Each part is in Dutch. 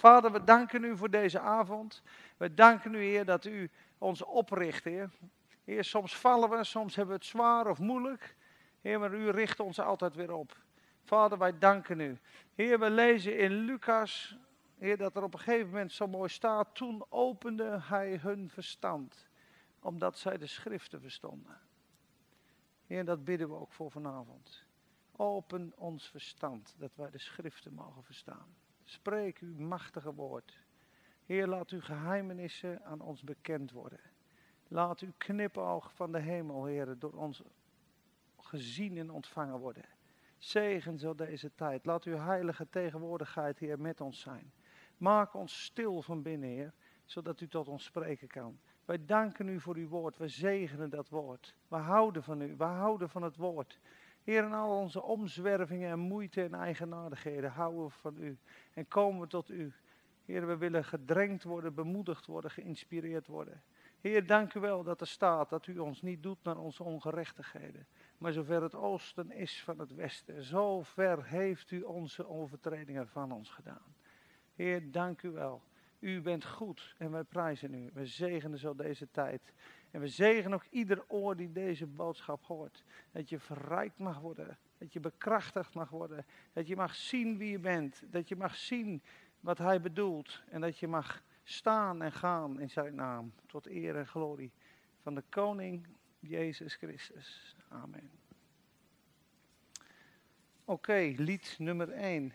Vader, we danken u voor deze avond. We danken u, Heer, dat u ons opricht, Heer. Heer, soms vallen we, soms hebben we het zwaar of moeilijk. Heer, maar u richt ons altijd weer op. Vader, wij danken u. Heer, we lezen in Lucas, Heer, dat er op een gegeven moment zo mooi staat. Toen opende hij hun verstand, omdat zij de schriften verstonden. Heer, dat bidden we ook voor vanavond. Open ons verstand, dat wij de schriften mogen verstaan. Spreek uw machtige woord. Heer, laat uw geheimenissen aan ons bekend worden. Laat uw knipoog van de hemel, Heer, door ons gezien en ontvangen worden. Zegen zo deze tijd. Laat uw heilige tegenwoordigheid, Heer, met ons zijn. Maak ons stil van binnen, Heer, zodat u tot ons spreken kan. Wij danken u voor uw woord. We zegenen dat woord. We houden van u. We houden van het woord. Heer, in al onze omzwervingen en moeite en eigenaardigheden houden we van u. En komen we tot u. Heer, we willen gedrenkt worden, bemoedigd worden, geïnspireerd worden. Heer, dank u wel dat er staat dat u ons niet doet naar onze ongerechtigheden. Maar zover het oosten is van het westen, zo ver heeft u onze overtredingen van ons gedaan. Heer, dank u wel. U bent goed en wij prijzen u. We zegenen zo deze tijd. En we zegenen ook ieder oor die deze boodschap hoort. Dat je verrijkt mag worden. Dat je bekrachtigd mag worden. Dat je mag zien wie je bent. Dat je mag zien wat hij bedoelt. En dat je mag staan en gaan in zijn naam. Tot eer en glorie van de Koning Jezus Christus. Amen. Oké, lied nummer 1.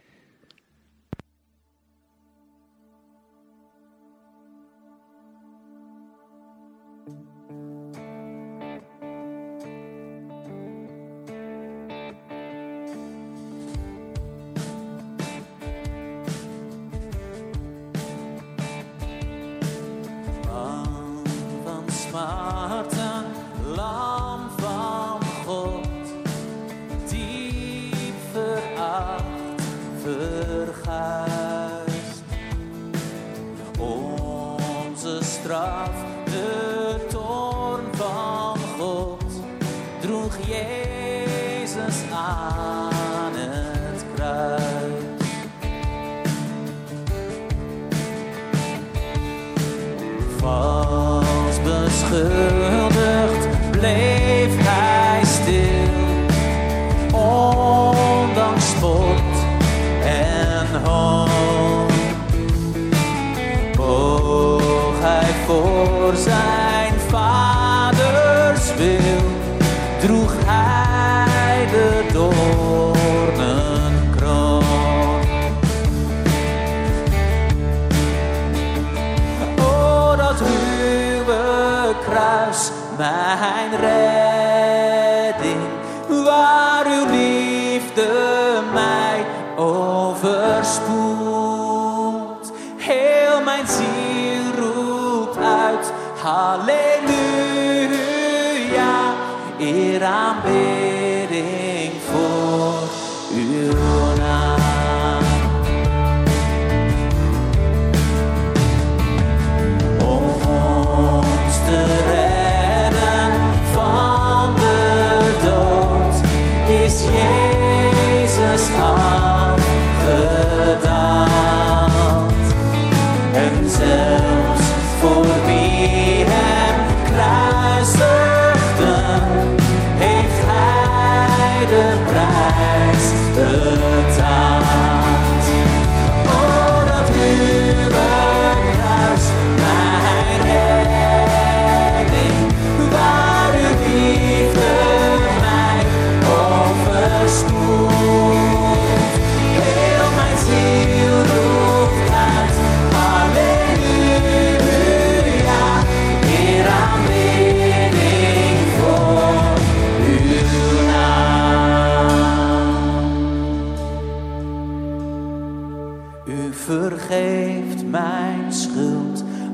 onze straf, de toorn van God, droeg Jezus.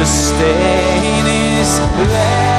the stain is left.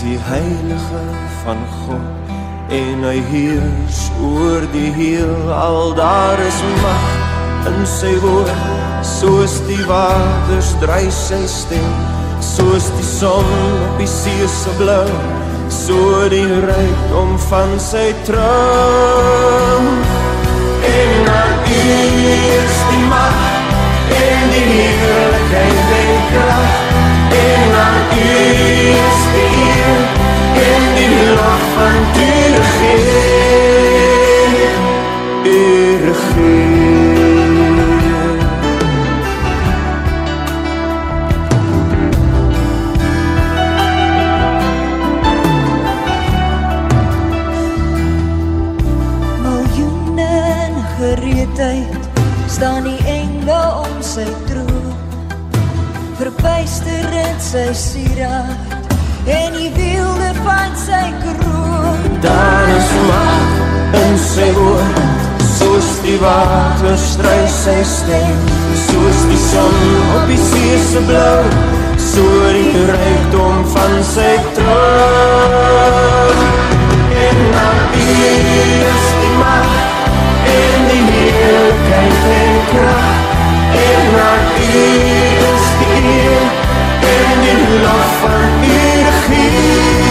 Hy's die heilige van God en hy heers oor die heelal. Daar is mag in sy woord, soos die waters dryf sy stem, soos die son op die see se blou, so die rykdom van sy troon. En aan U is die macht en die heerlijkheid en kracht. En aan U is U regeer. U regeer. miljoene in gereedheid staan die engele om sy troon verbuister in sy sieraad en die wilde van sy kroon Daar is macht in sy woord, soos die water stryf sy stem, soos die son op die see se blou, so die rykdom van sy troon. En aan U is die macht en die heerlijkheid en kracht, en aan U is die eer en die lof van U regeer.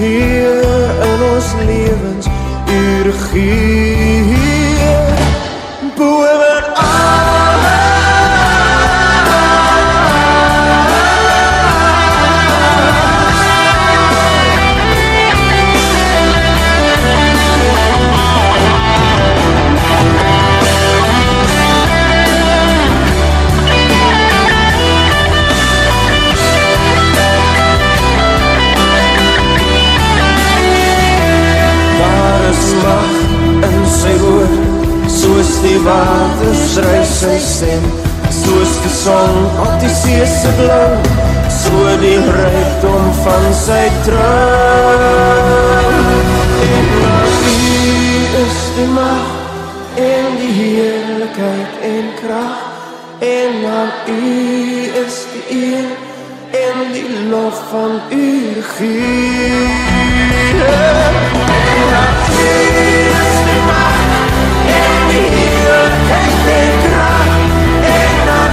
Regeer in ons lewens, U regeer soos die waters dryf sy stem, soos die son op die see se blou, so die rykdom van sy troon. En aan U is die mag en die heerlikheid en krag, en aan U is die eer en die lof van U and we and our.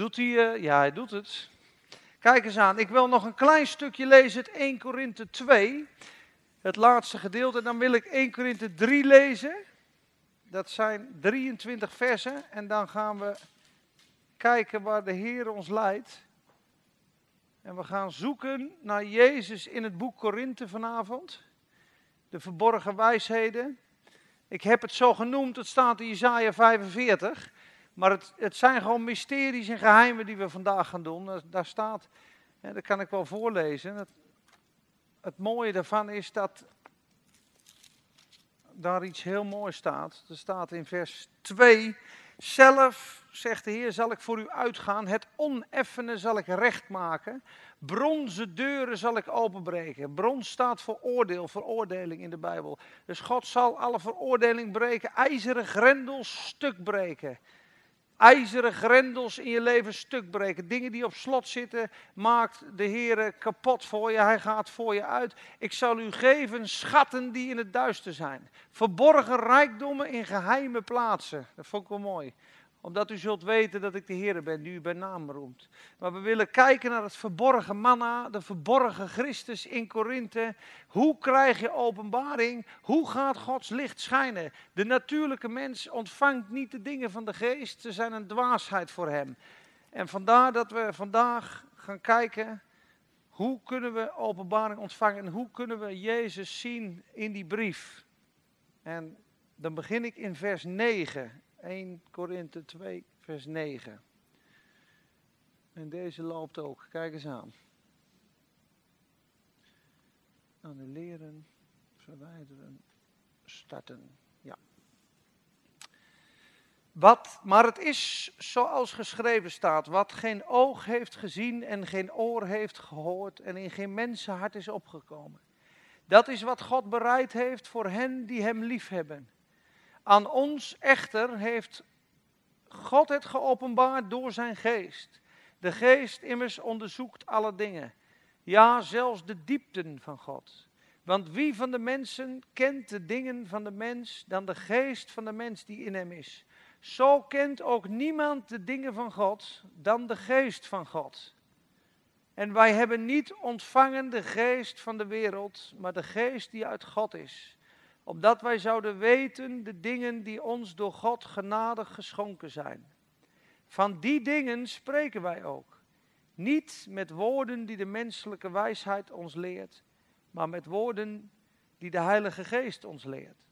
Doet hij? eh, ja, hij doet het. Kijk eens aan. Ik wil nog een klein stukje lezen uit 1 Korinthe 2. Het laatste gedeelte. Dan wil ik 1 Korinthe 3 lezen. Dat zijn 23 versen. En dan gaan we kijken waar de Heer ons leidt. En we gaan zoeken naar Jezus in het boek Korinthe vanavond. De verborgen wijsheden. Ik heb het zo genoemd, het staat in Isaiah 45. Maar het, het zijn gewoon mysteries en geheimen die we vandaag gaan doen. Daar, daar staat, ja, dat kan ik wel voorlezen. Het, het mooie daarvan is dat daar iets heel moois staat. Er staat in vers 2. Zelf, zegt de Heer, zal ik voor u uitgaan. Het oneffene zal ik recht maken. Bronzen deuren zal ik openbreken. Brons staat voor oordeel, veroordeling in de Bijbel. Dus God zal alle veroordeling breken. IJzeren grendels stuk breken. IJzeren grendels in je leven stuk breken. Dingen die op slot zitten, maakt de Heer kapot voor je. Hij gaat voor je uit. Ik zal u geven schatten die in het duister zijn. Verborgen rijkdommen in geheime plaatsen. Dat vond ik wel mooi omdat u zult weten dat ik de Heer ben, die u bij naam roemt. Maar we willen kijken naar het verborgen manna, de verborgen Christus in Korinthe. Hoe krijg je openbaring? Hoe gaat Gods licht schijnen? De natuurlijke mens ontvangt niet de dingen van de geest, ze zijn een dwaasheid voor hem. En vandaar dat we vandaag gaan kijken, hoe kunnen we openbaring ontvangen en hoe kunnen we Jezus zien in die brief. En dan begin ik in vers 9 1 Korinthe 2, vers 9. En deze loopt ook. Kijk eens aan. Annuleren, verwijderen, starten. Ja. Wat, maar het is zoals geschreven staat: wat geen oog heeft gezien en geen oor heeft gehoord en in geen mensenhart is opgekomen. Dat is wat God bereid heeft voor hen die Hem liefhebben. Aan ons echter heeft God het geopenbaard door zijn geest. De geest immers onderzoekt alle dingen. Ja, zelfs de diepten van God. Want wie van de mensen kent de dingen van de mens dan de geest van de mens die in hem is? Zo kent ook niemand de dingen van God dan de geest van God. En wij hebben niet ontvangen de geest van de wereld, maar de geest die uit God is opdat wij zouden weten de dingen die ons door God genadig geschonken zijn. Van die dingen spreken wij ook. Niet met woorden die de menselijke wijsheid ons leert, maar met woorden die de Heilige Geest ons leert.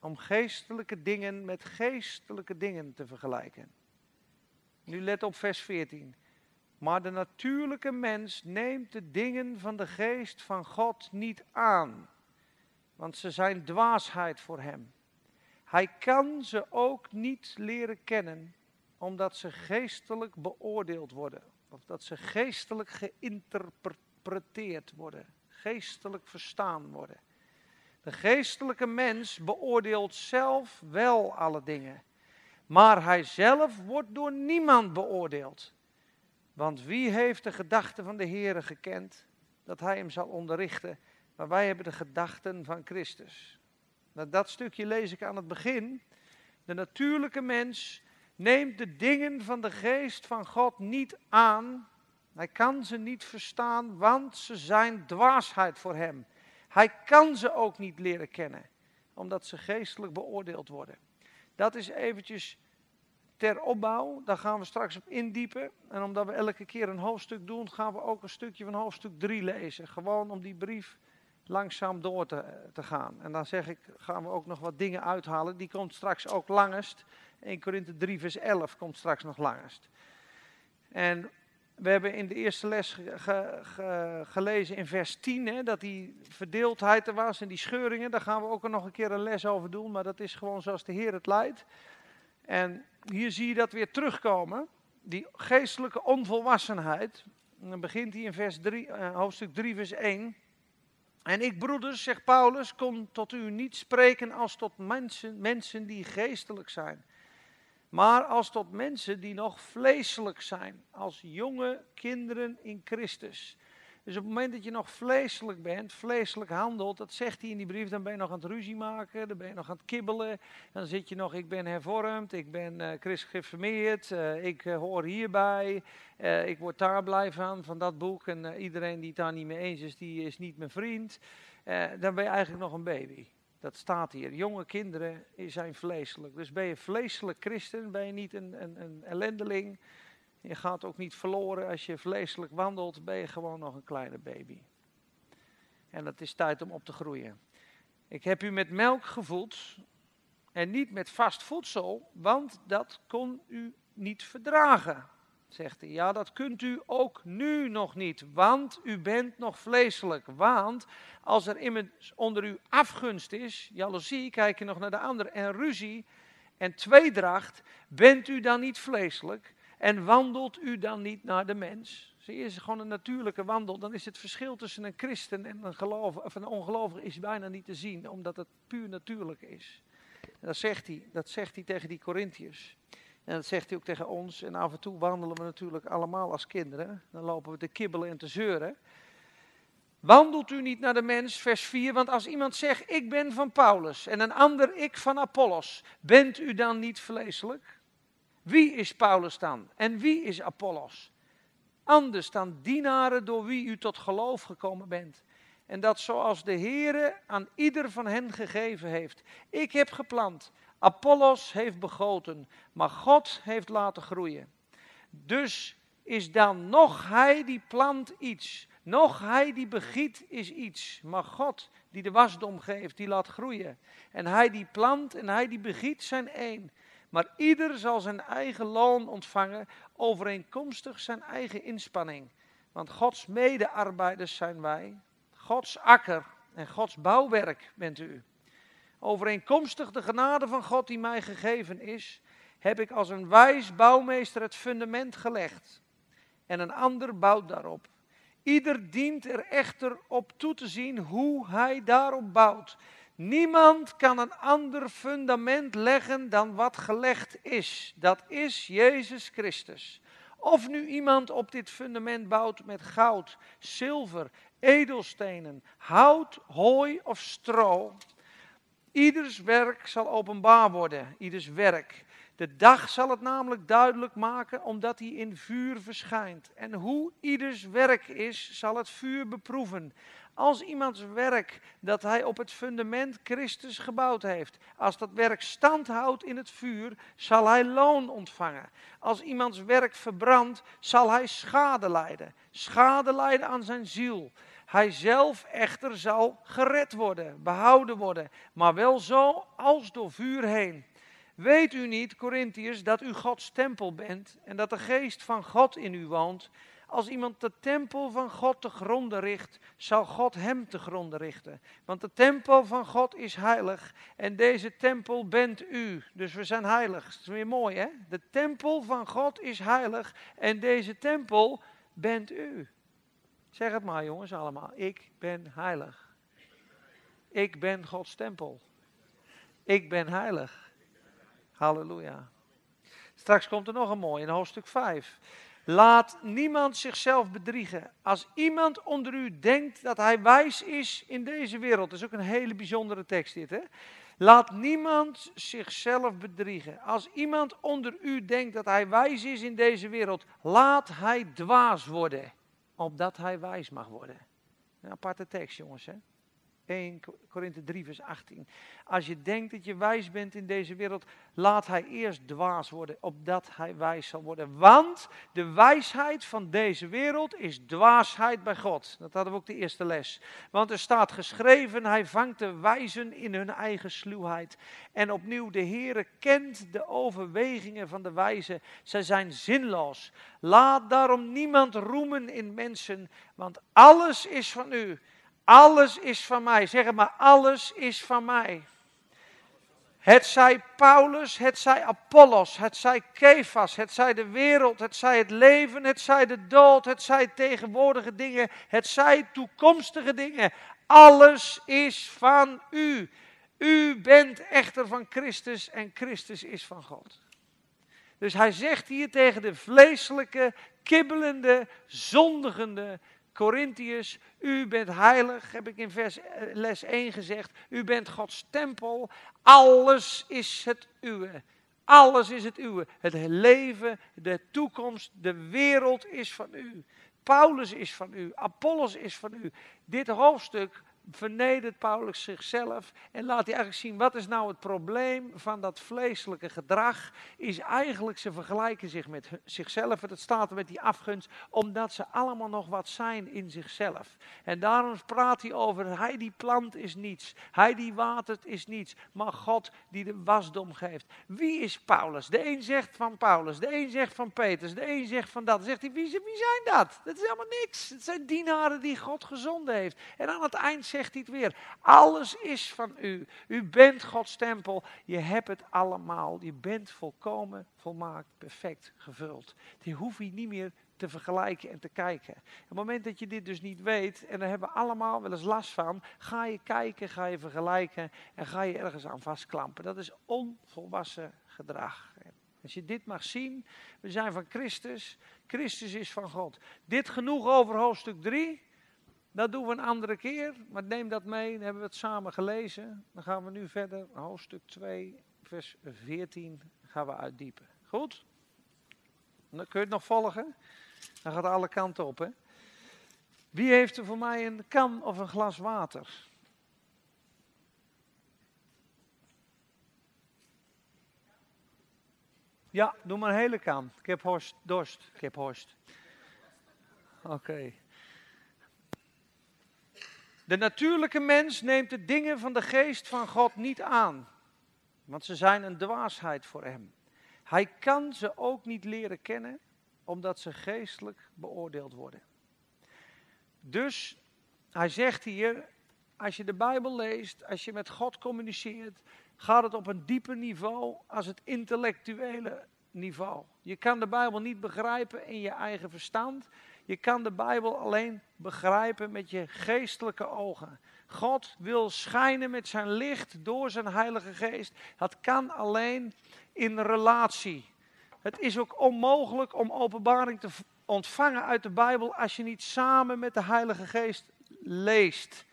Om geestelijke dingen met geestelijke dingen te vergelijken. Nu let op vers 14. Maar de natuurlijke mens neemt de dingen van de geest van God niet aan want ze zijn dwaasheid voor hem. Hij kan ze ook niet leren kennen, omdat ze geestelijk beoordeeld worden. Of dat ze geestelijk geïnterpreteerd worden, geestelijk verstaan worden. De geestelijke mens beoordeelt zelf wel alle dingen, maar hij zelf wordt door niemand beoordeeld. Want wie heeft de gedachten van de Heere gekend, dat hij hem zal onderrichten? Maar wij hebben de gedachten van Christus. Nou, dat stukje lees ik aan het begin. De natuurlijke mens neemt de dingen van de geest van God niet aan. Hij kan ze niet verstaan, want ze zijn dwaasheid voor hem. Hij kan ze ook niet leren kennen, omdat ze geestelijk beoordeeld worden. Dat is eventjes ter opbouw, daar gaan we straks op indiepen. En omdat we elke keer een hoofdstuk doen, gaan we ook een stukje van hoofdstuk 3 lezen. Gewoon om die brief langzaam door te, te gaan. En dan zeg ik, gaan we ook nog wat dingen uithalen. Die komt straks ook langest. 1 Korinthe 3 vers 11 komt straks nog langest. En we hebben in de eerste les gelezen in vers 10 hè, dat die verdeeldheid er was en die scheuringen. Daar gaan we ook nog een keer een les over doen, maar dat is gewoon zoals de Heer het leidt. En hier zie je dat weer terugkomen, die geestelijke onvolwassenheid. En dan begint hij in vers 3, eh, hoofdstuk 3 vers 1. En ik, broeders, zegt Paulus, kon tot u niet spreken als tot mensen, mensen die geestelijk zijn, maar als tot mensen die nog vleeselijk zijn, als jonge kinderen in Christus. Dus op het moment dat je nog vleeselijk bent, vleeselijk handelt, dat zegt hij in die brief, dan ben je nog aan het ruzie maken, dan ben je nog aan het kibbelen. Dan zit je nog, ik ben hervormd, ik ben uh, christelijk geïnformeerd, uh, ik uh, hoor hierbij, ik word daar blij van, van dat boek. En iedereen die het daar niet mee eens is, die is niet mijn vriend. dan ben je eigenlijk nog een baby. Dat staat hier. Jonge kinderen zijn vleeselijk. Dus ben je vleeselijk christen, ben je niet een, een, een ellendeling. Je gaat ook niet verloren. Als je vleeselijk wandelt, ben je gewoon nog een kleine baby. En het is tijd om op te groeien. Ik heb u met melk gevoed en niet met vast voedsel, want dat kon u niet verdragen zegt hij. Ja, dat kunt u ook nu nog niet, want u bent nog vleeselijk. Want als er immers onder u afgunst is, jaloezie, kijk je nog naar de ander, en ruzie en tweedracht, bent u dan niet vleeselijk en wandelt u dan niet naar de mens? Zie is gewoon een natuurlijke wandel. Dan is het verschil tussen een christen en een, geloof, of een ongelovige is bijna niet te zien, omdat het puur natuurlijk is. En dat zegt hij, dat zegt hij tegen die Corinthiërs. En dat zegt hij ook tegen ons. En af en toe wandelen we natuurlijk allemaal als kinderen. Dan lopen we te kibbelen en te zeuren. Wandelt u niet naar de mens, vers 4, want als iemand zegt, ik ben van Paulus en een ander, ik van Apollos, bent u dan niet vleeselijk? Wie is Paulus dan en wie is Apollos? Anders dan dienaren door wie u tot geloof gekomen bent. En dat zoals de Heere aan ieder van hen gegeven heeft. Ik heb geplant, Apollos heeft begoten, maar God heeft laten groeien. Dus is dan nog hij die plant iets, nog hij die begiet is iets, maar God die de wasdom geeft, die laat groeien. En hij die plant en hij die begiet zijn één. Maar ieder zal zijn eigen loon ontvangen, overeenkomstig zijn eigen inspanning. Want Gods medearbeiders zijn wij, Gods akker en Gods bouwwerk bent u. Overeenkomstig de genade van God die mij gegeven is, heb ik als een wijs bouwmeester het fundament gelegd. En een ander bouwt daarop. Ieder dient er echter op toe te zien hoe hij daarop bouwt. Niemand kan een ander fundament leggen dan wat gelegd is. Dat is Jezus Christus. Of nu iemand op dit fundament bouwt met goud, zilver, edelstenen, hout, hooi of stro, Ieders werk zal openbaar worden, ieders werk. De dag zal het namelijk duidelijk maken, omdat hij in vuur verschijnt. En hoe ieders werk is, zal het vuur beproeven. Als iemands werk dat hij op het fundament Christus gebouwd heeft, als dat werk stand houdt in het vuur, zal hij loon ontvangen. Als iemands werk verbrandt, zal hij schade lijden. Schade lijden aan zijn ziel. Hij zelf echter zal gered worden, behouden worden, maar wel zo als door vuur heen. Weet u niet, Corinthiërs, dat u Gods tempel bent en dat de geest van God in u woont? Als iemand de tempel van God te gronden richt, zal God hem te gronden richten. Want de tempel van God is heilig en deze tempel bent u. Dus we zijn heilig. Dat is weer mooi, hè? De tempel van God is heilig en deze tempel bent u. Zeg het maar jongens allemaal. Ik ben heilig. Ik ben Gods tempel. Ik ben heilig. Halleluja. Straks komt er nog een mooi in hoofdstuk 5. Laat niemand zichzelf bedriegen. Als iemand onder u denkt dat hij wijs is in deze wereld. Dat is ook een hele bijzondere tekst dit. Hè? Laat niemand zichzelf bedriegen. Als iemand onder u denkt dat hij wijs is in deze wereld. Laat hij dwaas worden opdat hij wijs mag worden. Een aparte tekst, jongens. Hè? 1 Korinthe 3, vers 18. Als je denkt dat je wijs bent in deze wereld, laat hij eerst dwaas worden, opdat hij wijs zal worden. Want de wijsheid van deze wereld is dwaasheid bij God. Dat hadden we ook de eerste les. Want er staat geschreven, hij vangt de wijzen in hun eigen sluwheid. En opnieuw, de Heere kent de overwegingen van de wijzen. Zij zijn zinloos. Laat daarom niemand roemen in mensen, want alles is van u. Alles is van mij. Zeg maar, alles is van mij. Het zij Paulus, het zij Apollos, het zij Kefas, het zij de wereld, het zij het leven, het zij de dood, het zij tegenwoordige dingen, het zij toekomstige dingen. Alles is van u. U bent echter van Christus en Christus is van God. Dus hij zegt hier tegen de vleeselijke, kibbelende, zondigende Corinthiërs, u bent heilig, heb ik in vers, eh, les 1 gezegd. U bent Gods tempel. Alles is het uwe. Alles is het uwe. Het leven, de toekomst, de wereld is van u. Paulus is van u. Apollos is van u. Dit hoofdstuk vernedert Paulus zichzelf en laat hij eigenlijk zien wat is nou het probleem van dat vleeselijke gedrag. Is eigenlijk ze vergelijken zich met zichzelf. Het staat er met die afgunst, omdat ze allemaal nog wat zijn in zichzelf. En daarom praat hij over, hij die plant is niets, hij die watert is niets, maar God die de wasdom geeft. Wie is Paulus? De een zegt van Paulus, de een zegt van Petrus, de een zegt van dat. Zegt hij, wie, wie zijn dat? Dat is helemaal niks. Het zijn dienaren die God gezonden heeft. En aan het eind zegt hij het weer. Alles is van u. U bent Gods tempel. Je hebt het allemaal. Je bent volkomen, volmaakt, perfect gevuld. Die hoef je niet meer te vergelijken en te kijken. Op het moment dat je dit dus niet weet, en daar hebben we allemaal wel eens last van, ga je kijken, ga je vergelijken en ga je ergens aan vastklampen. Dat is onvolwassen gedrag. Als je dit mag zien, we zijn van Christus, Christus is van God. Dit genoeg over hoofdstuk 3. Dat doen we een andere keer, maar neem dat mee. Dan hebben we het samen gelezen. Dan gaan we nu verder, hoofdstuk 2, vers 14, gaan we uitdiepen. Goed? Dan kun je het nog volgen? Dan gaat alle kanten op, hè? Wie heeft er voor mij een kan of een glas water? Ja, doe maar een hele kan. Ik heb horst, dorst. Ik heb horst. Oké. De natuurlijke mens neemt de dingen van de geest van God niet aan, want ze zijn een dwaasheid voor hem. Hij kan ze ook niet leren kennen, omdat ze geestelijk beoordeeld worden. Dus hij zegt hier, als je de Bijbel leest, als je met God communiceert, gaat het op een dieper niveau als het intellectuele niveau. Je kan de Bijbel niet begrijpen in je eigen verstand. Je kan de Bijbel alleen begrijpen met je geestelijke ogen. God wil schijnen met zijn licht door zijn Heilige Geest. Dat kan alleen in relatie. Het is ook onmogelijk om openbaring te ontvangen uit de Bijbel als je niet samen met de Heilige Geest leest.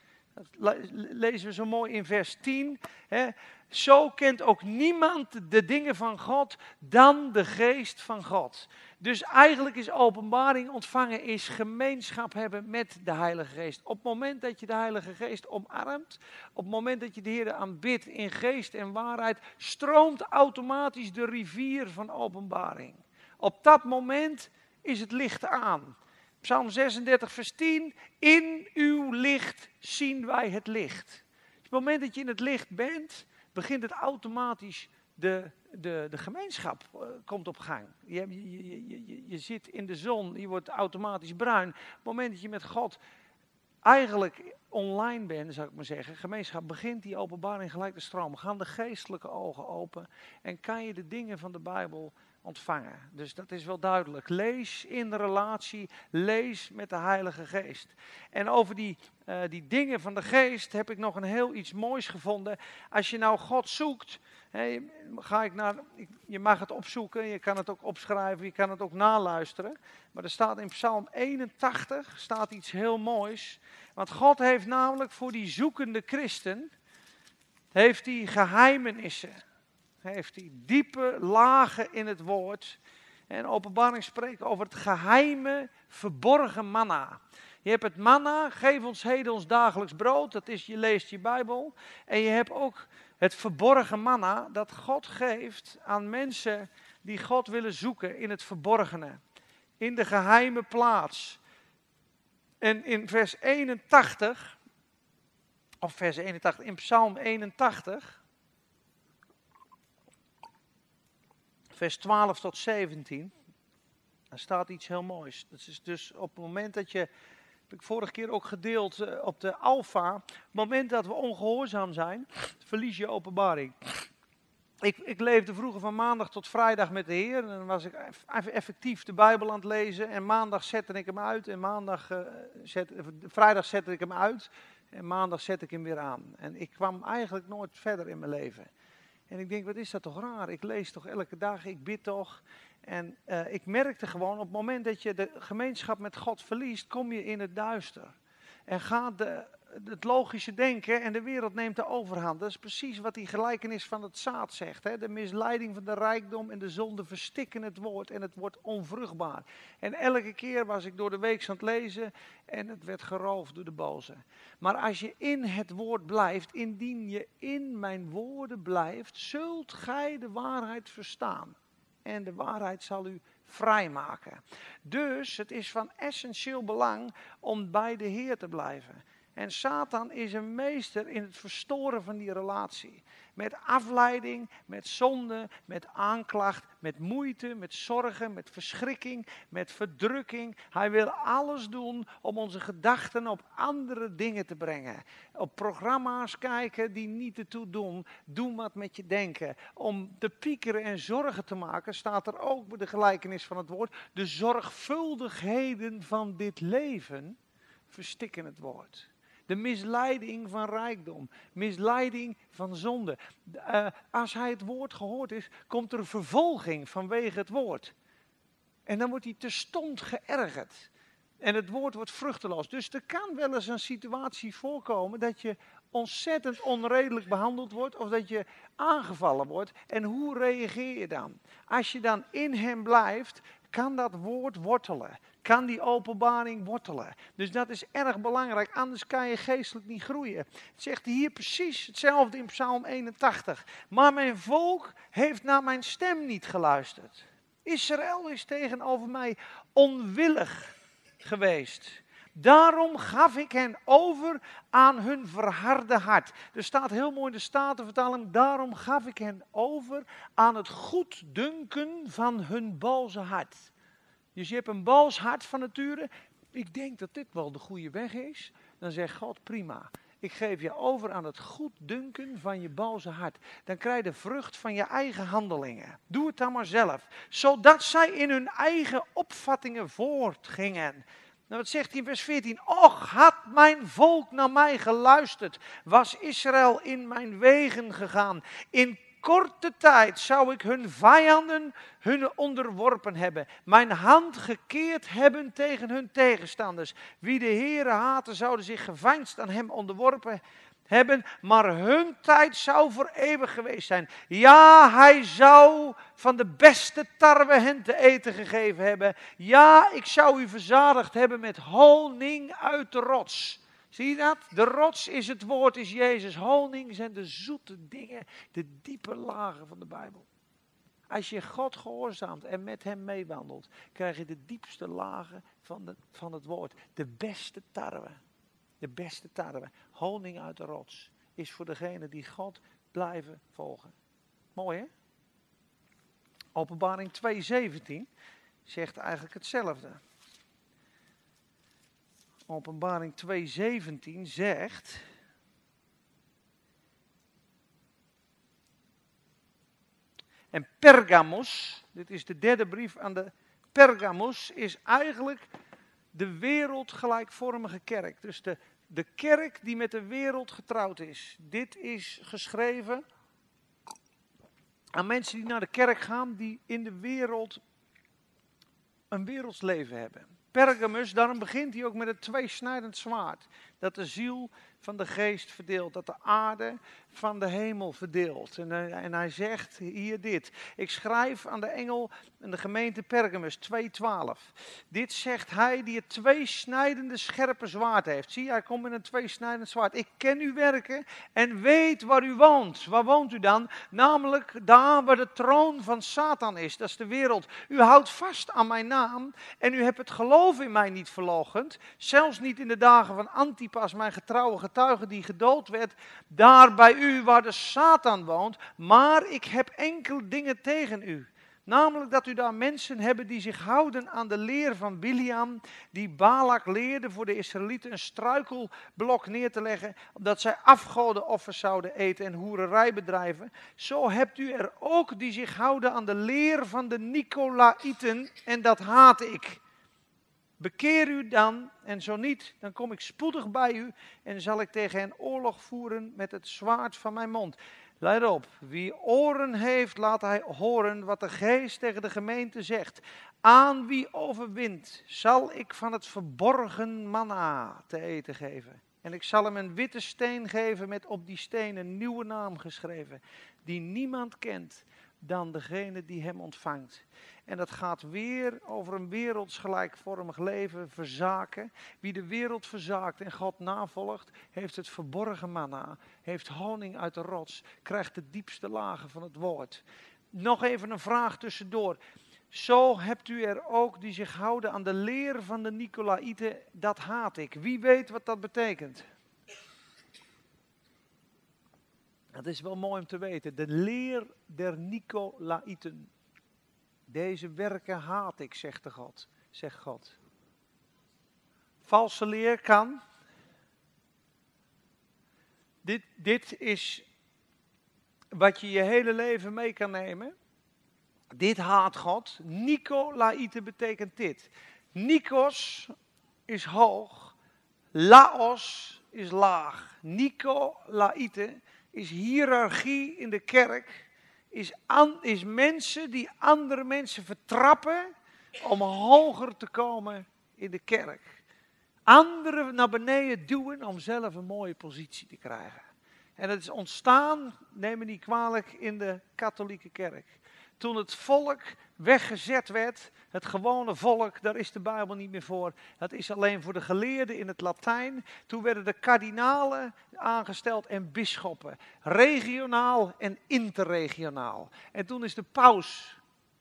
Lezen we zo mooi in vers 10. Hè. Zo kent ook niemand de dingen van God dan de geest van God. Dus eigenlijk is openbaring ontvangen, is gemeenschap hebben met de Heilige Geest. Op het moment dat je de Heilige Geest omarmt, op het moment dat je de Heer aanbidt in geest en waarheid, stroomt automatisch de rivier van openbaring. Op dat moment is het licht aan. Psalm 36, vers 10. In uw licht zien wij het licht. Op het moment dat je in het licht bent, begint het automatisch de, de, de gemeenschap uh, komt op gang. Je, je, je, je, zit in de zon, je wordt automatisch bruin. Op het moment dat je met God eigenlijk online bent, zou ik maar zeggen, gemeenschap, begint die openbaring gelijk te stromen. Gaan de geestelijke ogen open en kan je de dingen van de Bijbel ontvangen. Dus dat is wel duidelijk. Lees in relatie, lees met de Heilige Geest. En over die, uh, die dingen van de Geest heb ik nog een heel iets moois gevonden. Als je nou God zoekt, ga ik naar, je mag het opzoeken, je kan het ook opschrijven, je kan het ook naluisteren. Maar er staat in Psalm 81 staat iets heel moois. Want God heeft namelijk voor die zoekende christen, heeft hij geheimenissen heeft hij diepe lagen in het woord. En openbaring spreekt over het geheime, verborgen manna. Je hebt het manna, geef ons heden ons dagelijks brood. Dat is, je leest je Bijbel. En je hebt ook het verborgen manna dat God geeft aan mensen die God willen zoeken in het verborgene. In de geheime plaats. En in vers 81, of vers 81, in Psalm 81, vers 12 tot 17. Daar staat iets heel moois. Dat is dus op het moment dat je, heb ik vorige keer ook gedeeld uh, op de alfa, op het moment dat we ongehoorzaam zijn, verlies je openbaring. Ik, ik, leefde vroeger van maandag tot vrijdag met de Heer. En dan was ik effectief de Bijbel aan het lezen. En maandag zette ik hem uit. En maandag, uh, zet, vrijdag zette ik hem uit. En maandag zette ik hem weer aan. En ik kwam eigenlijk nooit verder in mijn leven. En ik denk, wat is dat toch raar? Ik lees toch elke dag, ik bid toch. En eh, ik merkte gewoon, op het moment dat je de gemeenschap met God verliest, kom je in het duister. En gaat de, het logische denken en de wereld neemt de overhand. Dat is precies wat die gelijkenis van het zaad zegt. Hè? De misleiding van de rijkdom en de zonde verstikken het woord en het wordt onvruchtbaar. En elke keer was ik door de week aan het lezen en het werd geroofd door de boze. Maar als je in het woord blijft, indien je in mijn woorden blijft, zult gij de waarheid verstaan. En de waarheid zal u vrijmaken. Dus het is van essentieel belang om bij de Heer te blijven. En Satan is een meester in het verstoren van die relatie. Met afleiding, met zonde, met aanklacht, met moeite, met zorgen, met verschrikking, met verdrukking. Hij wil alles doen om onze gedachten op andere dingen te brengen. Op programma's kijken die niet ertoe doen. Doe wat met je denken. Om te piekeren en zorgen te maken, staat er ook de gelijkenis van het woord. De zorgvuldigheden van dit leven verstikken het woord. De misleiding van rijkdom. Misleiding van zonde. Uh, als hij het woord gehoord is, komt er vervolging vanwege het woord. En dan wordt hij terstond geërgerd. En het woord wordt vruchteloos. Dus er kan wel eens een situatie voorkomen dat je ontzettend onredelijk behandeld wordt of dat je aangevallen wordt. En hoe reageer je dan? Als je dan in hem blijft, kan dat woord wortelen kan die openbaring wortelen. Dus dat is erg belangrijk, anders kan je geestelijk niet groeien. Het zegt hier precies hetzelfde in Psalm 81. Maar mijn volk heeft naar mijn stem niet geluisterd. Israël is tegenover mij onwillig geweest. Daarom gaf ik hen over aan hun verharde hart. Er staat heel mooi in de Statenvertaling, daarom gaf ik hen over aan het goeddunken van hun boze hart. Dus je hebt een bals hart van nature. Ik denk dat dit wel de goede weg is. Dan zegt God, prima. Ik geef je over aan het goed dunken van je balse hart. Dan krijg je de vrucht van je eigen handelingen. Doe het dan maar zelf. Zodat zij in hun eigen opvattingen voortgingen. Nou, wat zegt hij in vers 14? Och, had mijn volk naar mij geluisterd, was Israël in mijn wegen gegaan. In korte tijd zou ik hun vijanden hun onderworpen hebben. Mijn hand gekeerd hebben tegen hun tegenstanders. Wie de Heere haten, zouden zich geveinsd aan hem onderworpen hebben. Maar hun tijd zou voor eeuwig geweest zijn. Ja, hij zou van de beste tarwe hen te eten gegeven hebben. Ja, ik zou u verzadigd hebben met honing uit de rots. Zie je dat? De rots is het woord, is Jezus. Honing zijn de zoete dingen, de diepe lagen van de Bijbel. Als je God gehoorzaamt en met hem meewandelt, krijg je de diepste lagen van, van het woord. De beste tarwe. De beste tarwe. Honing uit de rots is voor degene die God blijven volgen. Mooi hè? Openbaring 2:17 zegt eigenlijk hetzelfde. Openbaring 2:17 zegt. En Pergamos, dit is de derde brief aan de Pergamos, is eigenlijk de wereldgelijkvormige kerk. Dus de, de kerk die met de wereld getrouwd is. Dit is geschreven aan mensen die naar de kerk gaan, die in de wereld een werelds leven hebben. Pergamus, daarom begint hij ook met het tweesnijdend zwaard. Dat de ziel van de geest verdeelt, dat de aarde van de hemel verdeelt. En, eh, en hij zegt hier dit. Ik schrijf aan de engel in de gemeente Pergamus 2.12. Dit zegt hij die het tweesnijdende scherpe zwaard heeft. Zie, hij komt met een tweesnijdend zwaard. Ik ken uw werken en weet waar u woont. Waar woont u dan? Namelijk daar waar de troon van Satan is. Dat is de wereld. U houdt vast aan mijn naam en u hebt het geloof in mij niet verlogend. Zelfs niet in de dagen van Antipas, mijn getrouwe getuige die gedood werd. Daar bij u waar de Satan woont, maar ik heb enkel dingen tegen u. Namelijk dat u daar mensen hebben die zich houden aan de leer van Biliam, die Balak leerde voor de Israëlieten een struikelblok neer te leggen, omdat zij afgodenoffers zouden eten en hoererij bedrijven. Zo hebt u er ook die zich houden aan de leer van de Nicolaïten en dat haat ik. Bekeer u dan, en zo niet, dan kom ik spoedig bij u en zal ik tegen hen oorlog voeren met het zwaard van mijn mond. Let op, wie oren heeft, laat hij horen wat de geest tegen de gemeente zegt. Aan wie overwint, zal ik van het verborgen manna te eten geven. En ik zal hem een witte steen geven met op die steen een nieuwe naam geschreven, die niemand kent dan degene die hem ontvangt. En dat gaat weer over een wereldsgelijkvormig leven, verzaken. Wie de wereld verzaakt en God navolgt, heeft het verborgen manna, heeft honing uit de rots, krijgt de diepste lagen van het woord. Nog even een vraag tussendoor. Zo hebt u er ook die zich houden aan de leer van de Nicolaïten, dat haat ik. Wie weet wat dat betekent? Dat is wel mooi om te weten. De leer der Nicolaïten. Deze werken haat ik, zegt, de God, zegt God. Valse leer kan. Dit, dit is wat je je hele leven mee kan nemen. Dit haat God. Nicolaïte betekent dit. Nikos is hoog. Laos is laag. Nicolaïte is hiërarchie in de kerk. Is, is mensen die andere mensen vertrappen om hoger te komen in de kerk. Anderen naar beneden duwen om zelf een mooie positie te krijgen. En het is ontstaan, neem me niet kwalijk, in de katholieke kerk toen het volk weggezet werd, het gewone volk, daar is de Bijbel niet meer voor. Dat is alleen voor de geleerden in het Latijn. Toen werden de kardinalen aangesteld en bisschoppen, regionaal en interregionaal. En toen is de paus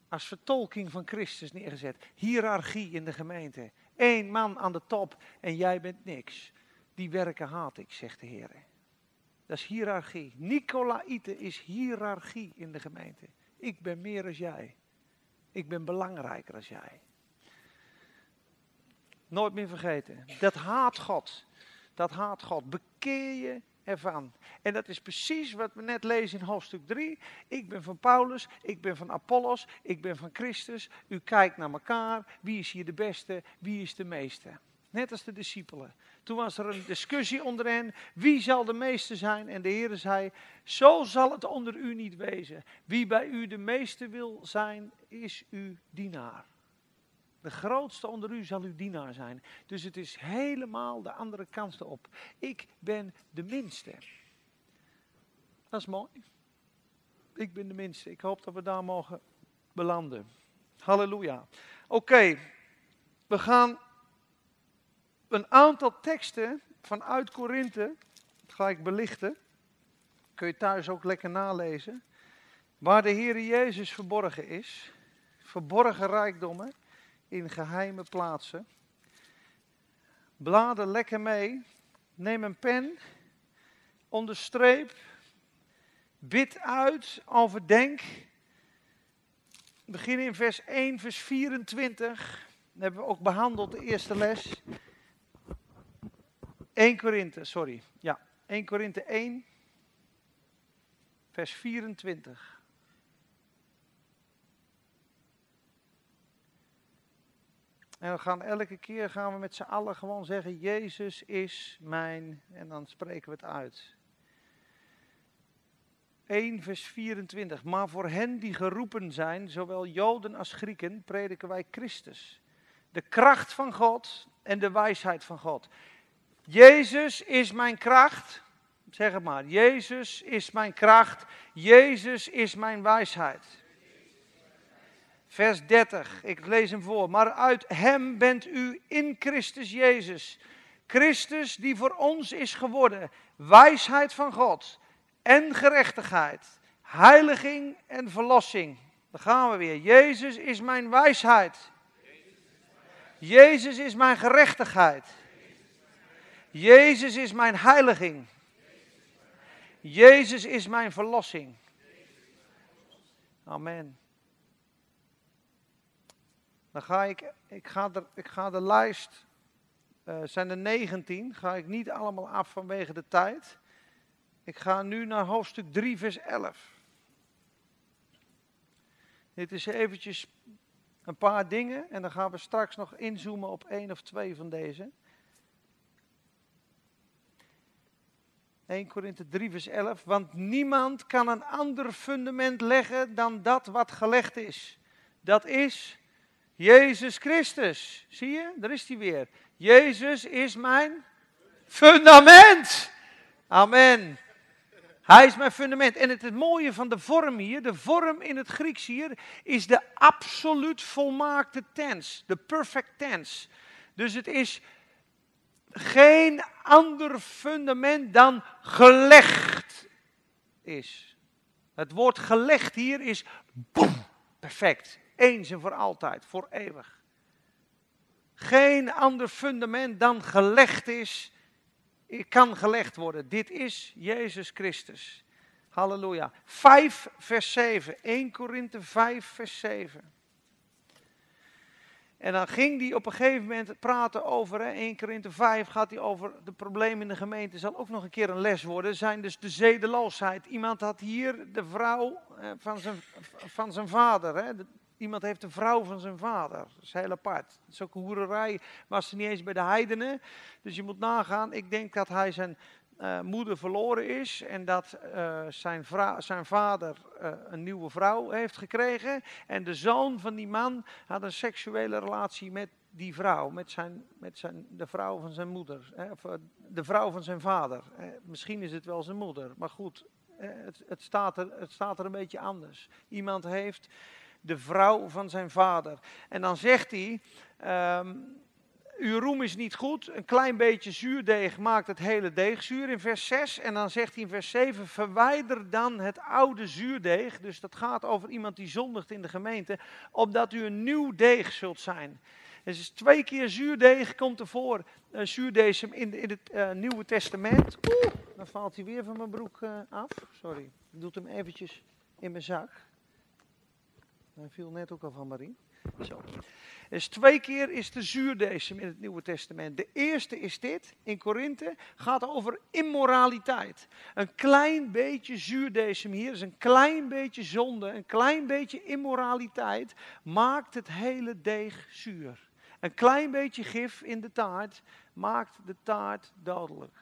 als vertolking van Christus neergezet. Hierarchie in de gemeente. Eén man aan de top en jij bent niks. Die werken haat ik, zegt de Heer. Dat is hiërarchie. Nicolaïte is hiërarchie in de gemeente. Ik ben meer als jij. Ik ben belangrijker als jij. Nooit meer vergeten. Dat haat God. Dat haat God. Bekeer je ervan. En dat is precies wat we net lezen in hoofdstuk 3. Ik ben van Paulus, ik ben van Apollos, ik ben van Christus. U kijkt naar elkaar. Wie is hier de beste? Wie is de meeste? Net als de discipelen. Toen was er een discussie onder hen. Wie zal de meeste zijn? En de Heer zei, zo zal het onder u niet wezen. Wie bij u de meeste wil zijn, is uw dienaar. De grootste onder u zal uw dienaar zijn. Dus het is helemaal de andere kant op. Ik ben de minste. Dat is mooi. Ik ben de minste. Ik hoop dat we daar mogen belanden. Halleluja. Oké, we gaan een aantal teksten vanuit Korinthe, ik belichten, kun je thuis ook lekker nalezen, waar de Heer Jezus verborgen is, verborgen rijkdommen in geheime plaatsen. Blader lekker mee, neem een pen, onderstreep, bid uit, overdenk. Begin in vers 1, vers 24. Dat hebben we ook behandeld, de eerste les. 1 Korinthe, sorry. Ja, 1 Korinthe 1, vers 24. En we gaan elke keer gaan we met z'n allen gewoon zeggen: Jezus is mijn. En dan spreken we het uit. 1 vers 24. Maar voor hen die geroepen zijn, zowel Joden als Grieken, prediken wij Christus. De kracht van God en de wijsheid van God. Jezus is mijn kracht. Zeg het maar. Jezus is mijn kracht. Jezus is mijn wijsheid. Vers 30, ik lees hem voor. Maar uit hem bent u in Christus Jezus. Christus die voor ons is geworden. Wijsheid van God en gerechtigheid. Heiliging en verlossing. Daar gaan we weer. Jezus is mijn wijsheid. Jezus is mijn gerechtigheid. Jezus is mijn heiliging. Jezus is mijn verlossing. Amen. Dan ga ik, ik ga, de, ik ga de lijst, uh, zijn er 19, ga ik niet allemaal af vanwege de tijd. Ik ga nu naar hoofdstuk 3, vers 11. Dit is eventjes een paar dingen en dan gaan we straks nog inzoomen op één of twee van deze. 1 Korinthe 3 vers 11. Want niemand kan een ander fundament leggen dan dat wat gelegd is. Dat is Jezus Christus. Zie je? Daar is hij weer. Jezus is mijn fundament. Amen. Hij is mijn fundament. En het, het mooie van de vorm hier, de vorm in het Grieks hier, is de absoluut volmaakte tens. De perfect tense. Dus het is geen ander fundament dan gelegd is. Het woord gelegd hier is boem, perfect. Eens en voor altijd, voor eeuwig. Geen ander fundament dan gelegd is, kan gelegd worden. Dit is Jezus Christus. Halleluja. 5 vers 7. 1 Korinthe 5 vers 7. En dan ging hij op een gegeven moment praten over, hè, 1 Korinthe 5 gaat hij over de problemen in de gemeente. Zal ook nog een keer een les worden. Zijn dus de zedeloosheid. Iemand had hier de vrouw eh, van, zijn, van zijn vader. Hè. Iemand heeft de vrouw van zijn vader. Dat is heel apart. Een hoererij. Was ze niet eens bij de heidenen. Dus je moet nagaan. Ik denk dat hij zijn uh, moeder verloren is en dat uh, zijn, zijn, vader uh, een nieuwe vrouw heeft gekregen. En de zoon van die man had een seksuele relatie met die vrouw, met, zijn, met zijn, de vrouw van zijn moeder, hè, of de vrouw van zijn vader. misschien is het wel zijn moeder, maar goed, het, het, staat er, het staat er een beetje anders. Iemand heeft de vrouw van zijn vader. En dan zegt hij. Um, uw roem is niet goed. Een klein beetje zuurdeeg maakt het hele deeg zuur in vers 6. En dan zegt hij in vers 7: Verwijder dan het oude zuurdeeg. Dus dat gaat over iemand die zondigt in de gemeente. Opdat u een nieuw deeg zult zijn. Dus twee keer zuurdeeg komt ervoor. Uh, zuurdesem in, in het uh, Nieuwe Testament. Oeh, dan valt hij weer van mijn broek uh, af. Sorry, ik doe hem eventjes in mijn zak. Hij viel net ook al van Marie. Zo. Dus twee keer is de zuurdesem in het Nieuwe Testament. De eerste is dit, in Korinthe, gaat over immoraliteit. Een klein beetje zuurdesem hier, is een klein beetje zonde, een klein beetje immoraliteit, maakt het hele deeg zuur. Een klein beetje gif in de taart maakt de taart dodelijk.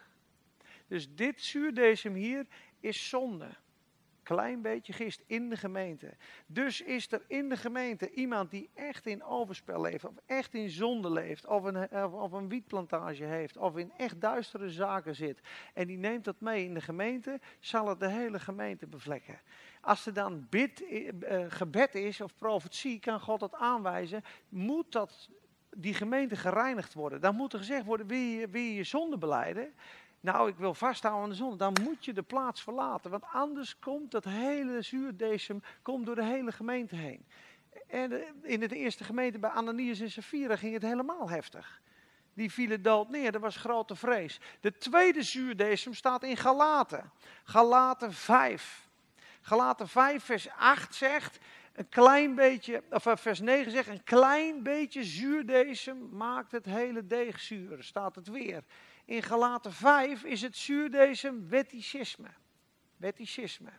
Dus dit zuurdesem hier is zonde klein beetje gist in de gemeente. Dus is er in de gemeente iemand die echt in overspel leeft, of echt in zonde leeft, of een, of een wietplantage heeft, of in echt duistere zaken zit. En die neemt dat mee in de gemeente, zal het de hele gemeente bevlekken. Als er dan bid, uh, gebed is of profetie, kan God dat aanwijzen, moet dat die gemeente gereinigd worden. Dan moet er gezegd worden, wil je wil je, je zonde beleiden? Nou ik wil vasthouden aan de zon, dan moet je de plaats verlaten. Want anders komt dat hele zuurdesem komt door de hele gemeente heen. En in de eerste gemeente bij Ananias en Safira ging het helemaal heftig. Die vielen dood neer, er was grote vrees. De tweede zuurdesem staat in Galaten. Galaten 5. Galaten 5 vers 8 zegt, een klein beetje, of eh, vers 9 zegt, een klein beetje zuurdesem maakt het hele deeg zuur. Staat het weer. In Galaten 5 is het zuurdesem wetticisme. Wetticisme.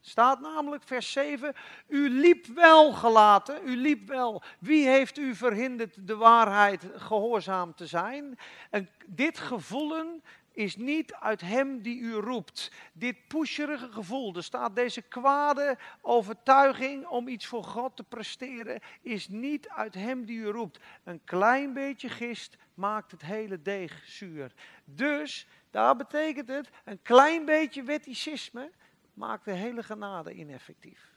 Staat namelijk vers 7, u liep wel gelaten, u liep wel. Wie heeft u verhinderd de waarheid gehoorzaam te zijn? En dit gevoelen is niet uit hem die u roept. Dit pusherige gevoel, er staat deze kwade overtuiging om iets voor God te presteren, is niet uit hem die u roept. Een klein beetje gist maakt het hele deeg zuur. Dus, daar betekent het, een klein beetje wetticisme maakt de hele genade ineffectief.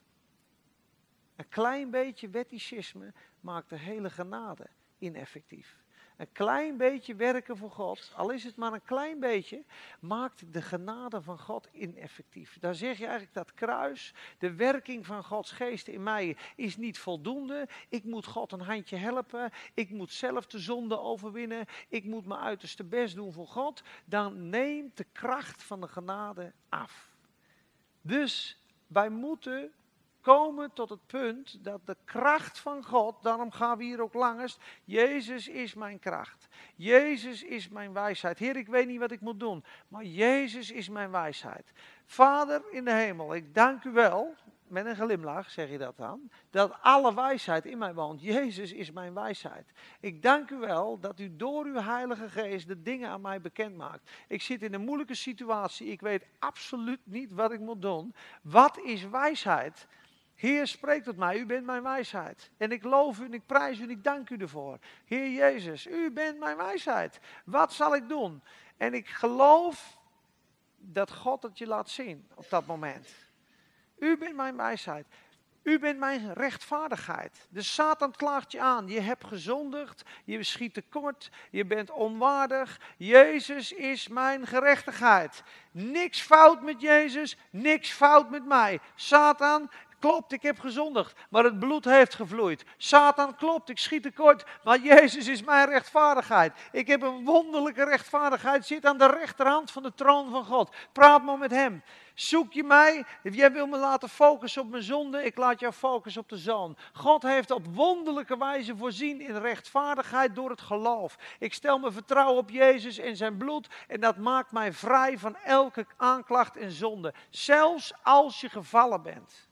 Een klein beetje wetticisme maakt de hele genade ineffectief. Een klein beetje werken voor God, al is het maar een klein beetje, maakt de genade van God ineffectief. Daar zeg je eigenlijk dat kruis, de werking van Gods geest in mij is niet voldoende. Ik moet God een handje helpen. Ik moet zelf de zonde overwinnen. Ik moet mijn uiterste best doen voor God. Dan neemt de kracht van de genade af. Dus wij moeten komen tot het punt dat de kracht van God, daarom gaan we hier ook langest, Jezus is mijn kracht. Jezus is mijn wijsheid. Heer, ik weet niet wat ik moet doen, maar Jezus is mijn wijsheid. Vader in de hemel, ik dank u wel met een glimlach zeg je dat dan, dat alle wijsheid in mij woont. Jezus is mijn wijsheid. Ik dank u wel dat u door uw Heilige Geest de dingen aan mij bekend maakt. Ik zit in een moeilijke situatie, ik weet absoluut niet wat ik moet doen. Wat is wijsheid? Heer, spreek tot mij, u bent mijn wijsheid. En ik loof u en ik prijs u en ik dank u ervoor. Heer Jezus, u bent mijn wijsheid. Wat zal ik doen? En ik geloof dat God het je laat zien op dat moment. U bent mijn wijsheid. U bent mijn rechtvaardigheid. De Satan klaagt je aan. Je hebt gezondigd. Je schiet tekort. Je bent onwaardig. Jezus is mijn gerechtigheid. Niks fout met Jezus. Niks fout met mij. Satan, Klopt, ik heb gezondigd, maar het bloed heeft gevloeid. Satan, klopt, ik schiet tekort, maar Jezus is mijn rechtvaardigheid. Ik heb een wonderlijke rechtvaardigheid, zit aan de rechterhand van de troon van God. Praat maar met hem. Zoek je mij? Jij wil me laten focussen op mijn zonde, ik laat jou focussen op de zoon. God heeft op wonderlijke wijze voorzien in rechtvaardigheid door het geloof. Ik stel mijn vertrouwen op Jezus en zijn bloed en dat maakt mij vrij van elke aanklacht en zonde. Zelfs als je gevallen bent.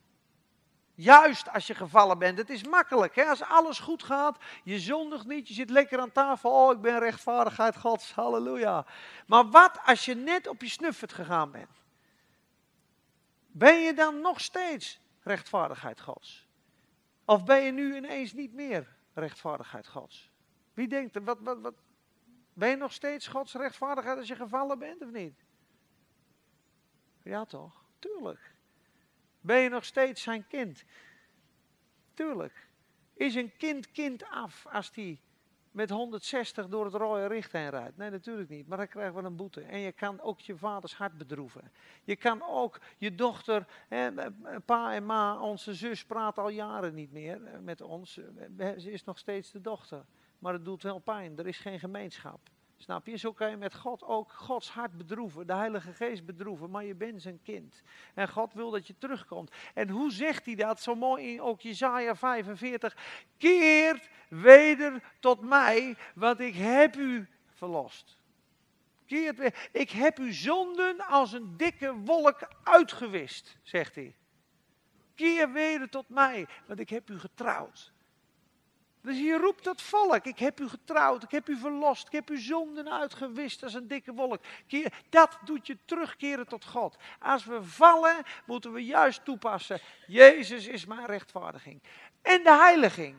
Juist als je gevallen bent. Het is makkelijk. Hè? Als alles goed gaat, je zondigt niet, je zit lekker aan tafel. Oh, ik ben rechtvaardigheid Gods. Halleluja. Maar wat als je net op je snuffert gegaan bent? Ben je dan nog steeds rechtvaardigheid Gods? Of ben je nu ineens niet meer rechtvaardigheid Gods? Wie denkt er? Wat, wat, wat? Ben je nog steeds Gods rechtvaardigheid als je gevallen bent of niet? Ja toch? Tuurlijk. Ben je nog steeds zijn kind? Tuurlijk. Is een kind kind af als die met 160 door het rode richt rijdt? Nee, natuurlijk niet. Maar dan krijgt wel een boete. En je kan ook je vaders hart bedroeven. Je kan ook je dochter, hè, pa en ma, onze zus praat al jaren niet meer met ons. Ze is nog steeds de dochter. Maar het doet wel pijn. Er is geen gemeenschap. Snap je? Zo kan je met God ook Gods hart bedroeven, de Heilige Geest bedroeven, maar je bent zijn kind. En God wil dat je terugkomt. En hoe zegt hij dat? Zo mooi in ook Jezaja 45. Keert weder tot mij, want ik heb u verlost. Keert. Ik heb uw zonden als een dikke wolk uitgewist, zegt hij. Keer weder tot mij, want ik heb u getrouwd. Dus je roept het volk, ik heb u getrouwd, ik heb u verlost, ik heb uw zonden uitgewist als een dikke wolk. Dat doet je terugkeren tot God. Als we vallen, moeten we juist toepassen, Jezus is mijn rechtvaardiging. En de heiliging.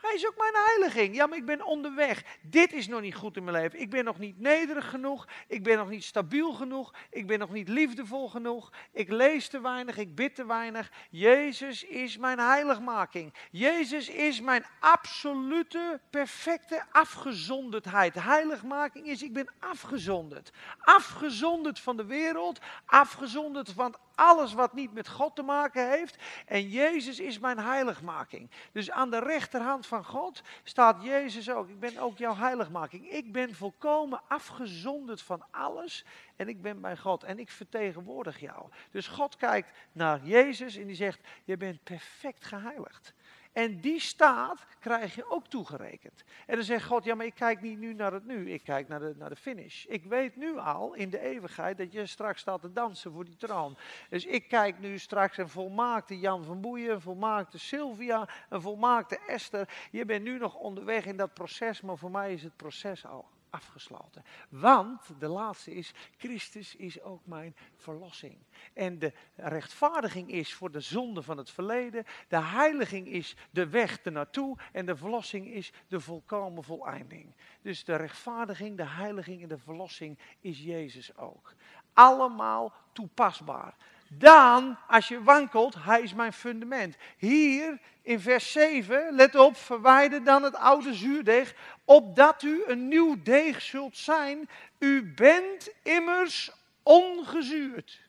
Hij is ook mijn heiliging. Ja, maar ik ben onderweg. Dit is nog niet goed in mijn leven. Ik ben nog niet nederig genoeg. Ik ben nog niet stabiel genoeg. Ik ben nog niet liefdevol genoeg. Ik lees te weinig. Ik bid te weinig. Jezus is mijn heiligmaking. Jezus is mijn absolute, perfecte afgezonderdheid. Heiligmaking is, ik ben afgezonderd. Afgezonderd van de wereld. Afgezonderd van alles wat niet met God te maken heeft. En Jezus is mijn heiligmaking. Dus aan de rechterhand van God staat Jezus ook. Ik ben ook jouw heiligmaking. Ik ben volkomen afgezonderd van alles. En ik ben bij God en ik vertegenwoordig jou. Dus God kijkt naar Jezus en die zegt: Je bent perfect geheiligd. En die staat krijg je ook toegerekend. En dan zegt God, ja maar ik kijk niet nu naar het nu, ik kijk naar de, naar de finish. Ik weet nu al in de eeuwigheid dat je straks staat te dansen voor die troon. Dus ik kijk nu straks een volmaakte Jan van Boeien, een volmaakte Sylvia, een volmaakte Esther. Je bent nu nog onderweg in dat proces, maar voor mij is het proces al afgesloten. Want de laatste is, Christus is ook mijn verlossing. En de rechtvaardiging is voor de zonde van het verleden. De heiliging is de weg ernaartoe. En de verlossing is de volkomen voleinding. Dus de rechtvaardiging, de heiliging en de verlossing is Jezus ook. Allemaal toepasbaar. Dan, als je wankelt, hij is mijn fundament. Hier in vers 7, let op, verwijder dan het oude zuurdeeg, opdat u een nieuw deeg zult zijn. U bent immers ongezuurd.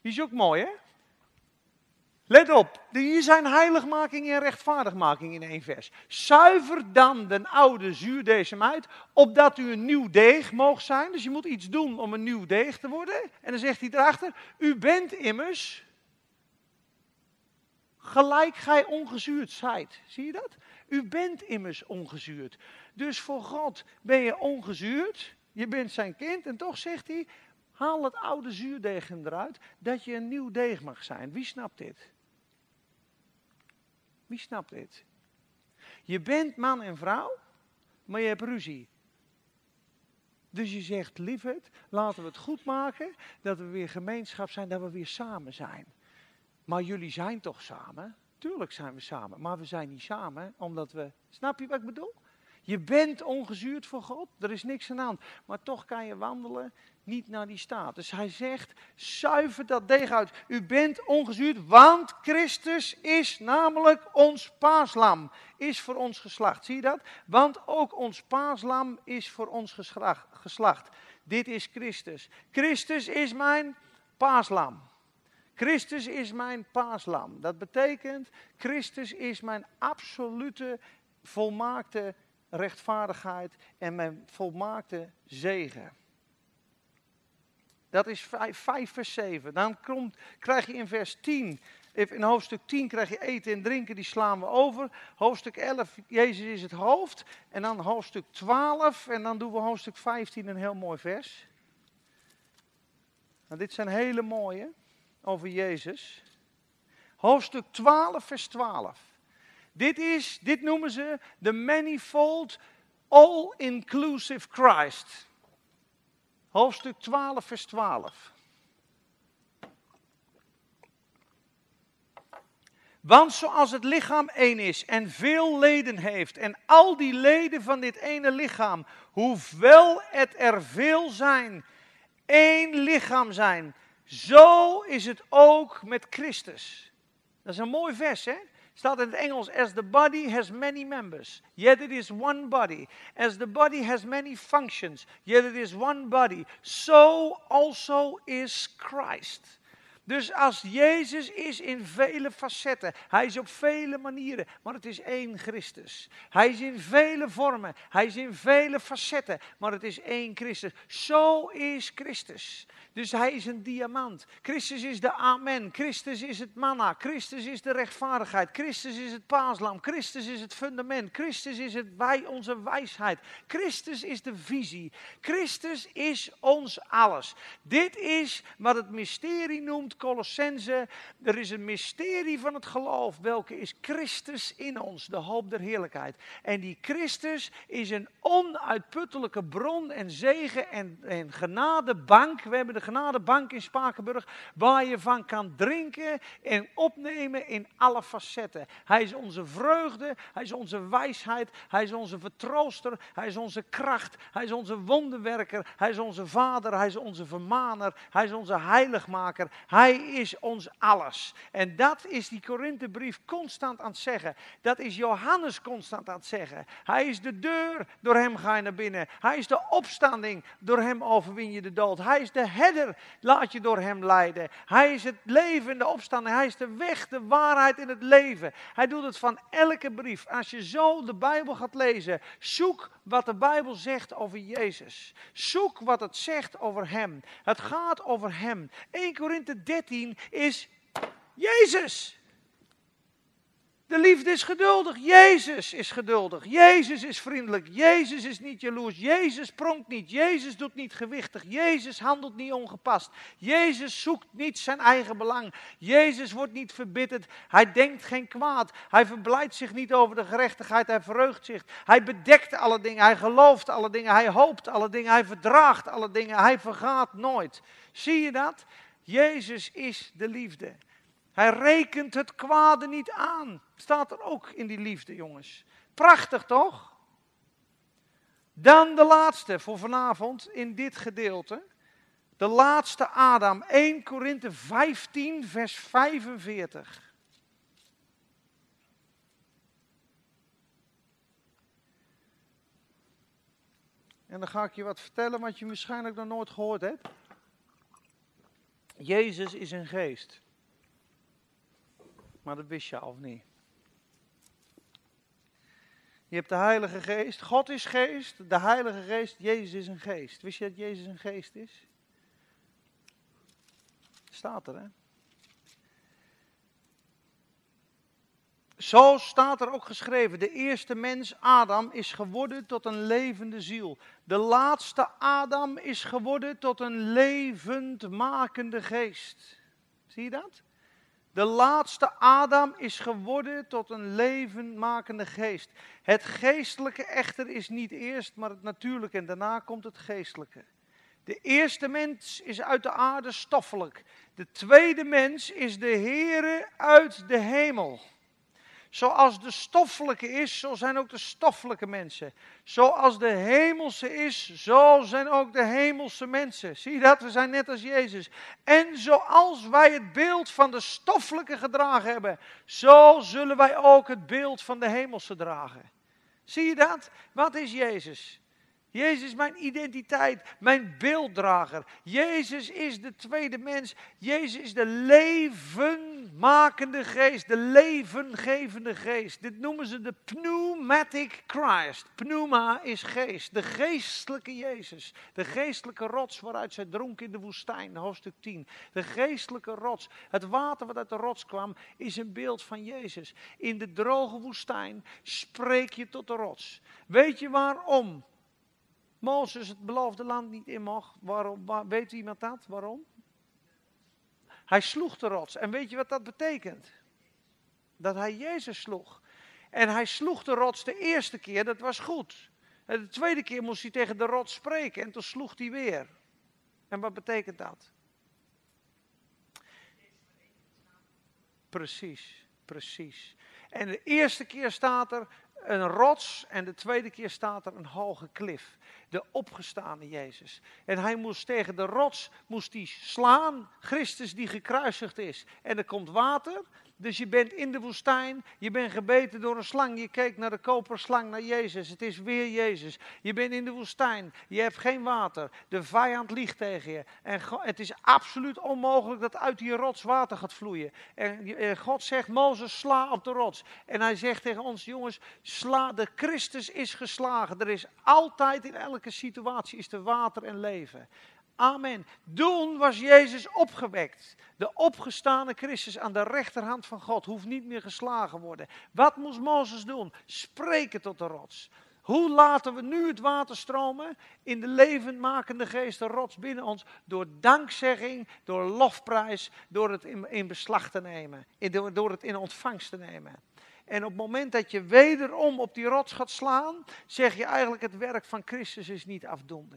Die is ook mooi, hè? Let op, hier zijn heiligmaking en rechtvaardigmaking in één vers. Zuiver dan den oude zuurdesem uit, opdat u een nieuw deeg moogt zijn. Dus je moet iets doen om een nieuw deeg te worden. En dan zegt hij erachter, u bent immers gelijk gij ongezuurd zijt. Zie je dat? U bent immers ongezuurd. Dus voor God ben je ongezuurd. Je bent zijn kind en toch zegt hij, Haal het oude zuurdeeg eruit, dat je een nieuw deeg mag zijn. Wie snapt dit? Wie snapt dit? Je bent man en vrouw, maar je hebt ruzie. Dus je zegt, lieverd, laten we het goed maken, dat we weer gemeenschap zijn, dat we weer samen zijn. Maar jullie zijn toch samen? Tuurlijk zijn we samen, maar we zijn niet samen, omdat we... Snap je wat ik bedoel? Je bent ongezuurd voor God, er is niks aan de hand. Maar toch kan je wandelen niet naar die staat. Dus hij zegt, zuiver dat deeg uit. U bent ongezuurd, want Christus is namelijk ons paaslam. Is voor ons geslacht. Zie je dat? Want ook ons paaslam is voor ons geslacht. Dit is Christus. Christus is mijn paaslam. Christus is mijn paaslam. Dat betekent, Christus is mijn absolute, volmaakte rechtvaardigheid en mijn volmaakte zegen. Dat is 5, 5 vers 7. Dan komt, krijg je in vers 10, in hoofdstuk 10 krijg je eten en drinken, die slaan we over. Hoofdstuk 11, Jezus is het hoofd. En dan hoofdstuk 12 en dan doen we hoofdstuk 15 een heel mooi vers. Nou, dit zijn hele mooie over Jezus. Hoofdstuk 12, vers 12. Dit, is, dit noemen ze de manifold all-inclusive Christ. Hoofdstuk 12, vers 12. Want zoals het lichaam één is en veel leden heeft, en al die leden van dit ene lichaam, hoewel het er veel zijn, één lichaam zijn, zo is het ook met Christus. Dat is een mooi vers, hè? Staat in het Engels, as the body has many members, yet it is one body. As the body has many functions, yet it is one body. So also is Christ. Dus als Jezus is in vele facetten, hij is op vele manieren, maar het is één Christus. Hij is in vele vormen, hij is in vele facetten, maar het is één Christus. Zo is Christus. Dus hij is een diamant. Christus is de amen. Christus is het manna. Christus is de rechtvaardigheid. Christus is het paaslam. Christus is het fundament. Christus is het wij, onze wijsheid. Christus is de visie. Christus is ons alles. Dit is wat het mysterie noemt Colossense. Er is een mysterie van het geloof. Welke is Christus in ons, de hoop der heerlijkheid. En die Christus is een onuitputtelijke bron en zegen en, en genadebank. We hebben de genadebank in Spakenburg, waar je van kan drinken en opnemen in alle facetten. Hij is onze vreugde, hij is onze wijsheid, hij is onze vertrooster, hij is onze kracht, hij is onze wonderwerker, hij is onze vader, hij is onze vermaner, hij is onze heiligmaker, is ons alles. En dat is die Korinthebrief constant aan het zeggen. Dat is Johannes constant aan het zeggen. Hij is de deur, door hem ga je naar binnen. Hij is de opstanding, door hem overwin je de dood. Hij is de herder, laat je door hem leiden. Hij is het leven in de opstanding. Hij is de weg, de waarheid in het leven. Hij doet het van elke brief. Als je zo de Bijbel gaat lezen, zoek wat de Bijbel zegt over Jezus. Zoek wat het zegt over hem. Het gaat over hem. 1 Korinthe 13 is Jezus. De liefde is geduldig. Jezus is geduldig. Jezus is vriendelijk. Jezus is niet jaloers. Jezus pronkt niet. Jezus doet niet gewichtig. Jezus handelt niet ongepast. Jezus zoekt niet zijn eigen belang. Jezus wordt niet verbitterd. Hij denkt geen kwaad. Hij verblijdt zich niet over de gerechtigheid. Hij verheugt zich. Hij bedekt alle dingen. Hij gelooft alle dingen. Hij hoopt alle dingen. Hij verdraagt alle dingen. Hij vergaat nooit. Zie je dat? Jezus is de liefde. Hij rekent het kwade niet aan. Staat er ook in die liefde, jongens. Prachtig toch? Dan de laatste voor vanavond in dit gedeelte. De laatste Adam, 1 Korinthe 15, vers 45. En dan ga ik je wat vertellen wat je waarschijnlijk nog nooit gehoord hebt. Jezus is een geest. Maar dat wist je al niet. Je hebt de Heilige Geest. God is geest. De Heilige Geest. Jezus is een geest. Wist je dat Jezus een geest is? Staat er, hè? Zo staat er ook geschreven, de eerste mens, Adam, is geworden tot een levende ziel. De laatste Adam is geworden tot een levendmakende geest. Zie je dat? De laatste Adam is geworden tot een levendmakende geest. Het geestelijke echter is niet eerst, maar het natuurlijke en daarna komt het geestelijke. De eerste mens is uit de aarde stoffelijk. De tweede mens is de Heere uit de hemel. Zoals de stoffelijke is, zo zijn ook de stoffelijke mensen. Zoals de hemelse is, zo zijn ook de hemelse mensen. Zie je dat? We zijn net als Jezus. En zoals wij het beeld van de stoffelijke gedragen hebben, zo zullen wij ook het beeld van de hemelse dragen. Zie je dat? Wat is Jezus? Jezus is mijn identiteit, mijn beelddrager. Jezus is de tweede mens. Jezus is de levenmakende geest, de levengevende geest. Dit noemen ze de pneumatic Christ. Pneuma is geest, de geestelijke Jezus. De geestelijke rots waaruit zij dronk in de woestijn, hoofdstuk 10. De geestelijke rots. Het water wat uit de rots kwam, is een beeld van Jezus. In de droge woestijn spreek je tot de rots. Weet je waarom? Mozes het beloofde land niet in mocht. Waarom, waar, weet iemand dat? Waarom? Hij sloeg de rots. En weet je wat dat betekent? Dat hij Jezus sloeg. En hij sloeg de rots de eerste keer, dat was goed. En de tweede keer moest hij tegen de rots spreken en toen sloeg hij weer. En wat betekent dat? Precies, precies. En de eerste keer staat er een rots en de tweede keer staat er een hoge klif de opgestane Jezus. En hij moest tegen de rots moest hij slaan, Christus die gekruisigd is. En er komt water, dus je bent in de woestijn, je bent gebeten door een slang, je keek naar de koperslang, naar Jezus, het is weer Jezus. Je bent in de woestijn, je hebt geen water, de vijand liegt tegen je. En het is absoluut onmogelijk dat uit die rots water gaat vloeien. En God zegt, Mozes, sla op de rots. En hij zegt tegen ons, jongens, sla, de Christus is geslagen. Er is altijd in elke situatie is er water en leven. Amen. Toen was Jezus opgewekt. De opgestane Christus aan de rechterhand van God hoeft niet meer geslagen worden. Wat moest Mozes doen? Spreken tot de rots. Hoe laten we nu het water stromen? In de levendmakende geest, de rots binnen ons. Door dankzegging, door lofprijs, door het in, in beslag te nemen. Door, door het in ontvangst te nemen. En op het moment dat je wederom op die rots gaat slaan, zeg je eigenlijk het werk van Christus is niet afdoende.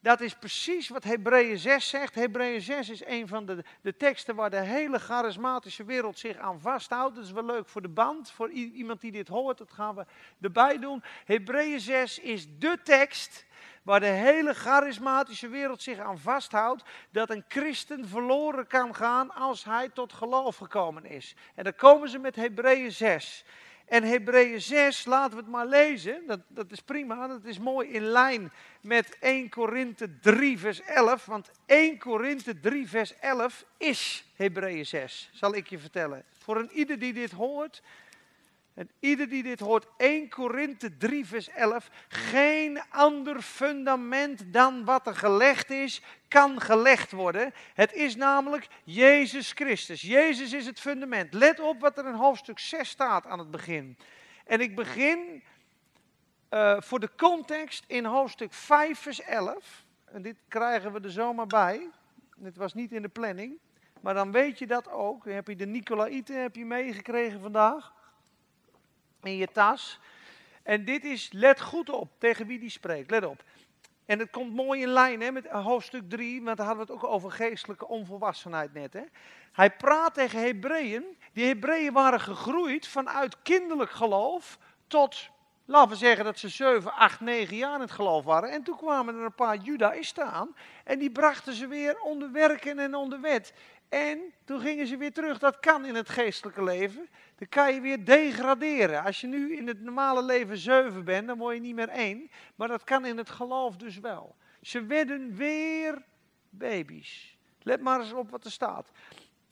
Dat is precies wat Hebreeën 6 zegt. Hebreeën 6 is een van de, de teksten waar de hele charismatische wereld zich aan vasthoudt. Dat is wel leuk voor de band, voor iemand die dit hoort. Dat gaan we erbij doen. Hebreeën 6 is de tekst waar de hele charismatische wereld zich aan vasthoudt, dat een christen verloren kan gaan als hij tot geloof gekomen is. En dan komen ze met Hebreeën 6. En Hebreeën 6, laten we het maar lezen. Dat, dat is prima, dat is mooi in lijn met 1 Korinthe 3 vers 11. Want 1 Korinthe 3 vers 11 is Hebreeën 6, zal ik je vertellen. Voor een ieder die dit hoort, en ieder die dit hoort, 1 Korinthe 3 vers 11, geen ander fundament dan wat er gelegd is, kan gelegd worden. Het is namelijk Jezus Christus. Jezus is het fundament. Let op wat er in hoofdstuk 6 staat aan het begin. En ik begin uh, voor de context in hoofdstuk 5 vers 11. En dit krijgen we er zomaar bij. Dit was niet in de planning. Maar dan weet je dat ook. Dan heb je de Nicolaïten heb je meegekregen vandaag in je tas. En dit is, let goed op tegen wie die spreekt, let op. En het komt mooi in lijn hè, met hoofdstuk 3, want daar hadden we het ook over geestelijke onvolwassenheid net. Hè. Hij praat tegen Hebreeën. Die Hebreeën waren gegroeid vanuit kinderlijk geloof tot, laten we zeggen dat ze 7, 8, 9 jaar in het geloof waren. En toen kwamen er een paar judaïsten aan en die brachten ze weer onder werken en onder wet. En toen gingen ze weer terug. Dat kan in het geestelijke leven. Dan kan je weer degraderen. Als je nu in het normale leven zeven bent, dan word je niet meer één. Maar dat kan in het geloof dus wel. Ze werden weer baby's. Let maar eens op wat er staat.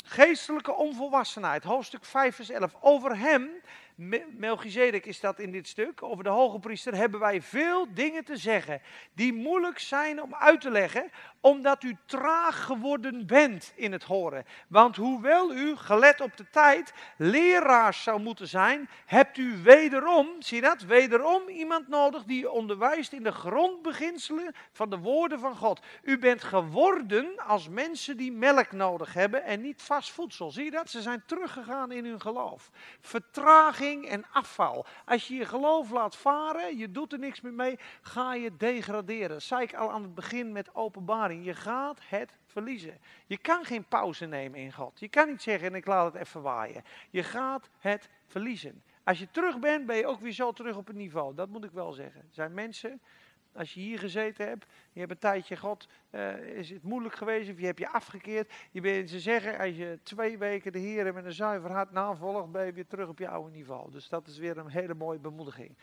Geestelijke onvolwassenheid, hoofdstuk 5 vers 11. Over hem Me- Melchizedek is dat in dit stuk. Over de hoge priester hebben wij veel dingen te zeggen die moeilijk zijn om uit te leggen, omdat u traag geworden bent in het horen. Want hoewel u, gelet op de tijd, leraars zou moeten zijn, hebt u wederom, zie dat, wederom iemand nodig die onderwijst in de grondbeginselen van de woorden van God. U bent geworden als mensen die melk nodig hebben en niet vast voedsel. Zie je dat? Ze zijn teruggegaan in hun geloof. Vertraging en afval. Als je je geloof laat varen, je doet er niks meer mee, ga je degraderen. Dat zei ik al aan het begin met openbaring. Je gaat het verliezen. Je kan geen pauze nemen in God. Je kan niet zeggen, ik laat het even waaien. Je gaat het verliezen. Als je terug bent, ben je ook weer zo terug op het niveau. Dat moet ik wel zeggen. Er zijn mensen, als je hier gezeten hebt, je hebt een tijdje God, eh, is het moeilijk geweest of je hebt je afgekeerd. Je bent, ze zeggen, als je twee weken de Heer met een zuiver hart navolgt, ben je weer terug op je oude niveau. Dus dat is weer een hele mooie bemoediging.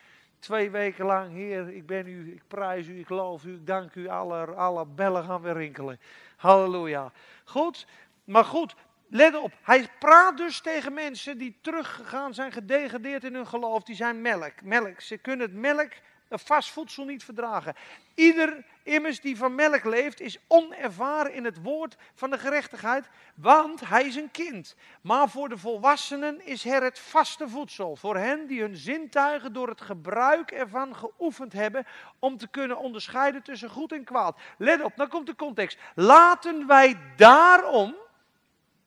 Twee weken lang, Heer, ik ben u, ik prijs u, ik loof u, ik dank u. Alle, alle bellen gaan weer rinkelen. Halleluja. Goed, maar goed, let op. Hij praat dus tegen mensen die teruggegaan zijn, gedegradeerd in hun geloof. Die zijn melk. Melk. Ze kunnen het melk, vast voedsel niet verdragen. Ieder immers die van melk leeft, is onervaren in het woord van de gerechtigheid, want hij is een kind. Maar voor de volwassenen is er het vaste voedsel. Voor hen die hun zintuigen door het gebruik ervan geoefend hebben, om te kunnen onderscheiden tussen goed en kwaad. Let op, dan komt de context. Laten wij daarom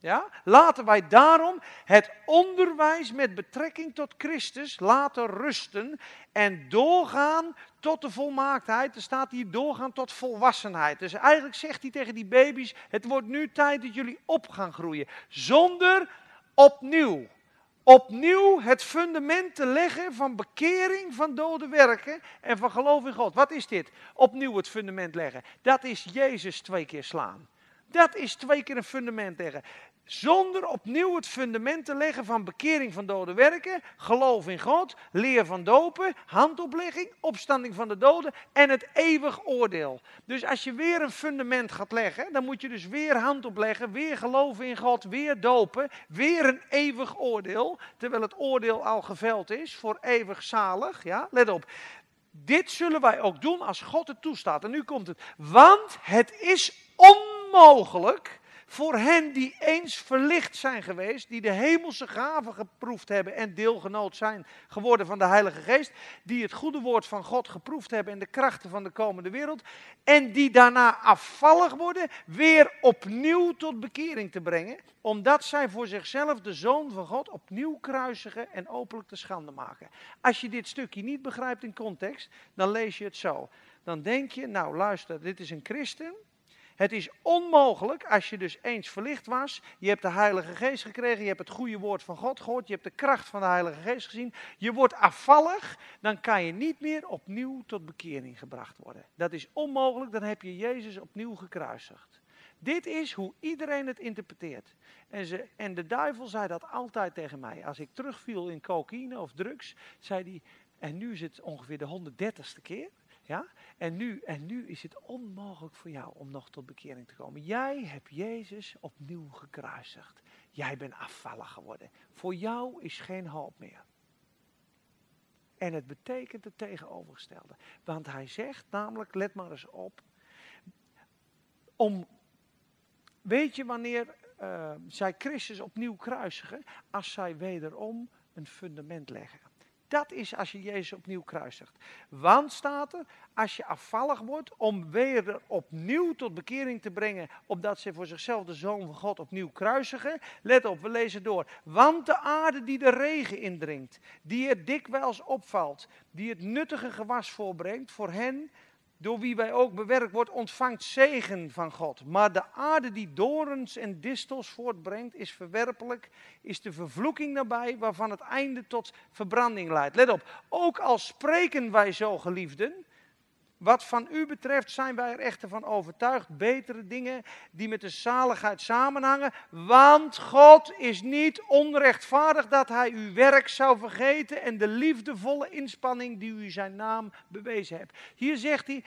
ja? Laten wij daarom het onderwijs met betrekking tot Christus laten rusten en doorgaan tot de volmaaktheid. Er staat hier doorgaan tot volwassenheid. Dus eigenlijk zegt hij tegen die baby's, het wordt nu tijd dat jullie op gaan groeien. Zonder opnieuw, opnieuw het fundament te leggen van bekering van dode werken en van geloof in God. Wat is dit? Opnieuw het fundament leggen. Dat is Jezus twee keer slaan. Dat is twee keer een fundament leggen. Zonder opnieuw het fundament te leggen van bekering van dode werken, geloof in God, leer van dopen, handoplegging, opstanding van de doden en het eeuwig oordeel. Dus als je weer een fundament gaat leggen, dan moet je dus weer hand opleggen, weer geloven in God, weer dopen, weer een eeuwig oordeel, terwijl het oordeel al geveld is voor eeuwig zalig. Ja, let op. Dit zullen wij ook doen als God het toestaat. En nu komt het. Want het is onmogelijk voor hen die eens verlicht zijn geweest, die de hemelse gaven geproefd hebben en deelgenoot zijn geworden van de Heilige Geest, die het goede woord van God geproefd hebben en de krachten van de komende wereld, en die daarna afvallig worden, weer opnieuw tot bekering te brengen, omdat zij voor zichzelf de Zoon van God opnieuw kruisigen en openlijk te schande maken. Als je dit stukje niet begrijpt in context, dan lees je het zo. Dan denk je, nou luister, dit is een christen het is onmogelijk als je dus eens verlicht was, je hebt de Heilige Geest gekregen, je hebt het goede woord van God gehoord, je hebt de kracht van de Heilige Geest gezien, je wordt afvallig, dan kan je niet meer opnieuw tot bekering gebracht worden. Dat is onmogelijk, dan heb je Jezus opnieuw gekruisigd. Dit is hoe iedereen het interpreteert. En, ze, en de duivel zei dat altijd tegen mij. Als ik terugviel in cocaïne of drugs, zei hij, en nu is het ongeveer de 130ste keer. Ja? En, nu, en nu is het onmogelijk voor jou om nog tot bekering te komen. Jij hebt Jezus opnieuw gekruisigd. Jij bent afvallig geworden. Voor jou is geen hoop meer. En het betekent het tegenovergestelde. Want hij zegt namelijk, let maar eens op, om, weet je wanneer uh, zij Christus opnieuw kruisigen? Als zij wederom een fundament leggen. Dat is als je Jezus opnieuw kruisigt. Want staat er, als je afvallig wordt, om weer opnieuw tot bekering te brengen, opdat ze voor zichzelf de Zoon van God opnieuw kruisigen. Let op, we lezen door. Want de aarde die de regen indringt, die er dikwijls opvalt, die het nuttige gewas voorbrengt voor hen door wie wij ook bewerkt wordt, ontvangt zegen van God. Maar de aarde die dorens en distels voortbrengt, is verwerpelijk, is de vervloeking nabij, waarvan het einde tot verbranding leidt. Let op, ook al spreken wij zo geliefden, wat van u betreft zijn wij er echter van overtuigd, betere dingen die met de zaligheid samenhangen. Want God is niet onrechtvaardig dat hij uw werk zou vergeten en de liefdevolle inspanning die u zijn naam bewezen hebt. Hier zegt hij,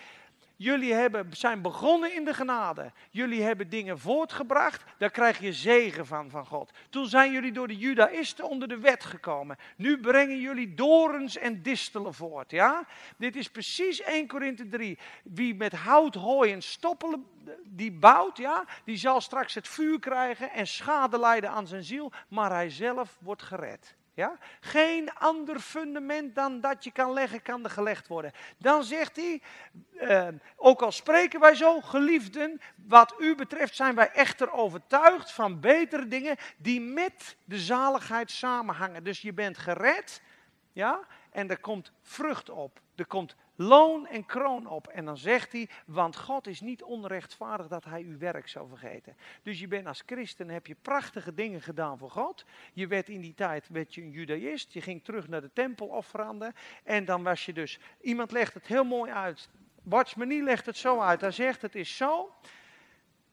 Jullie hebben, zijn begonnen in de genade. Jullie hebben dingen voortgebracht. Daar krijg je zegen van van God. Toen zijn jullie door de Judaïsten onder de wet gekomen. Nu brengen jullie dorens en distelen voort. Ja? Dit is precies 1 Korinthe 3. Wie met hout, hooi en stoppelen die bouwt, ja, die zal straks het vuur krijgen en schade lijden aan zijn ziel. Maar hij zelf wordt gered. Ja? Geen ander fundament dan dat je kan leggen, kan er gelegd worden. Dan zegt hij, eh, ook al spreken wij zo, geliefden, wat u betreft zijn wij echter overtuigd van betere dingen die met de zaligheid samenhangen. Dus je bent gered, ja, en er komt vrucht op. Er komt loon en kroon op. En dan zegt hij, want God is niet onrechtvaardig dat hij uw werk zou vergeten. Dus je bent als christen, heb je prachtige dingen gedaan voor God. Je werd in die tijd werd je een judaïst, je ging terug naar de tempel offeranden. En dan was je dus, iemand legt het heel mooi uit. Watchmanie legt het zo uit, hij zegt het is zo,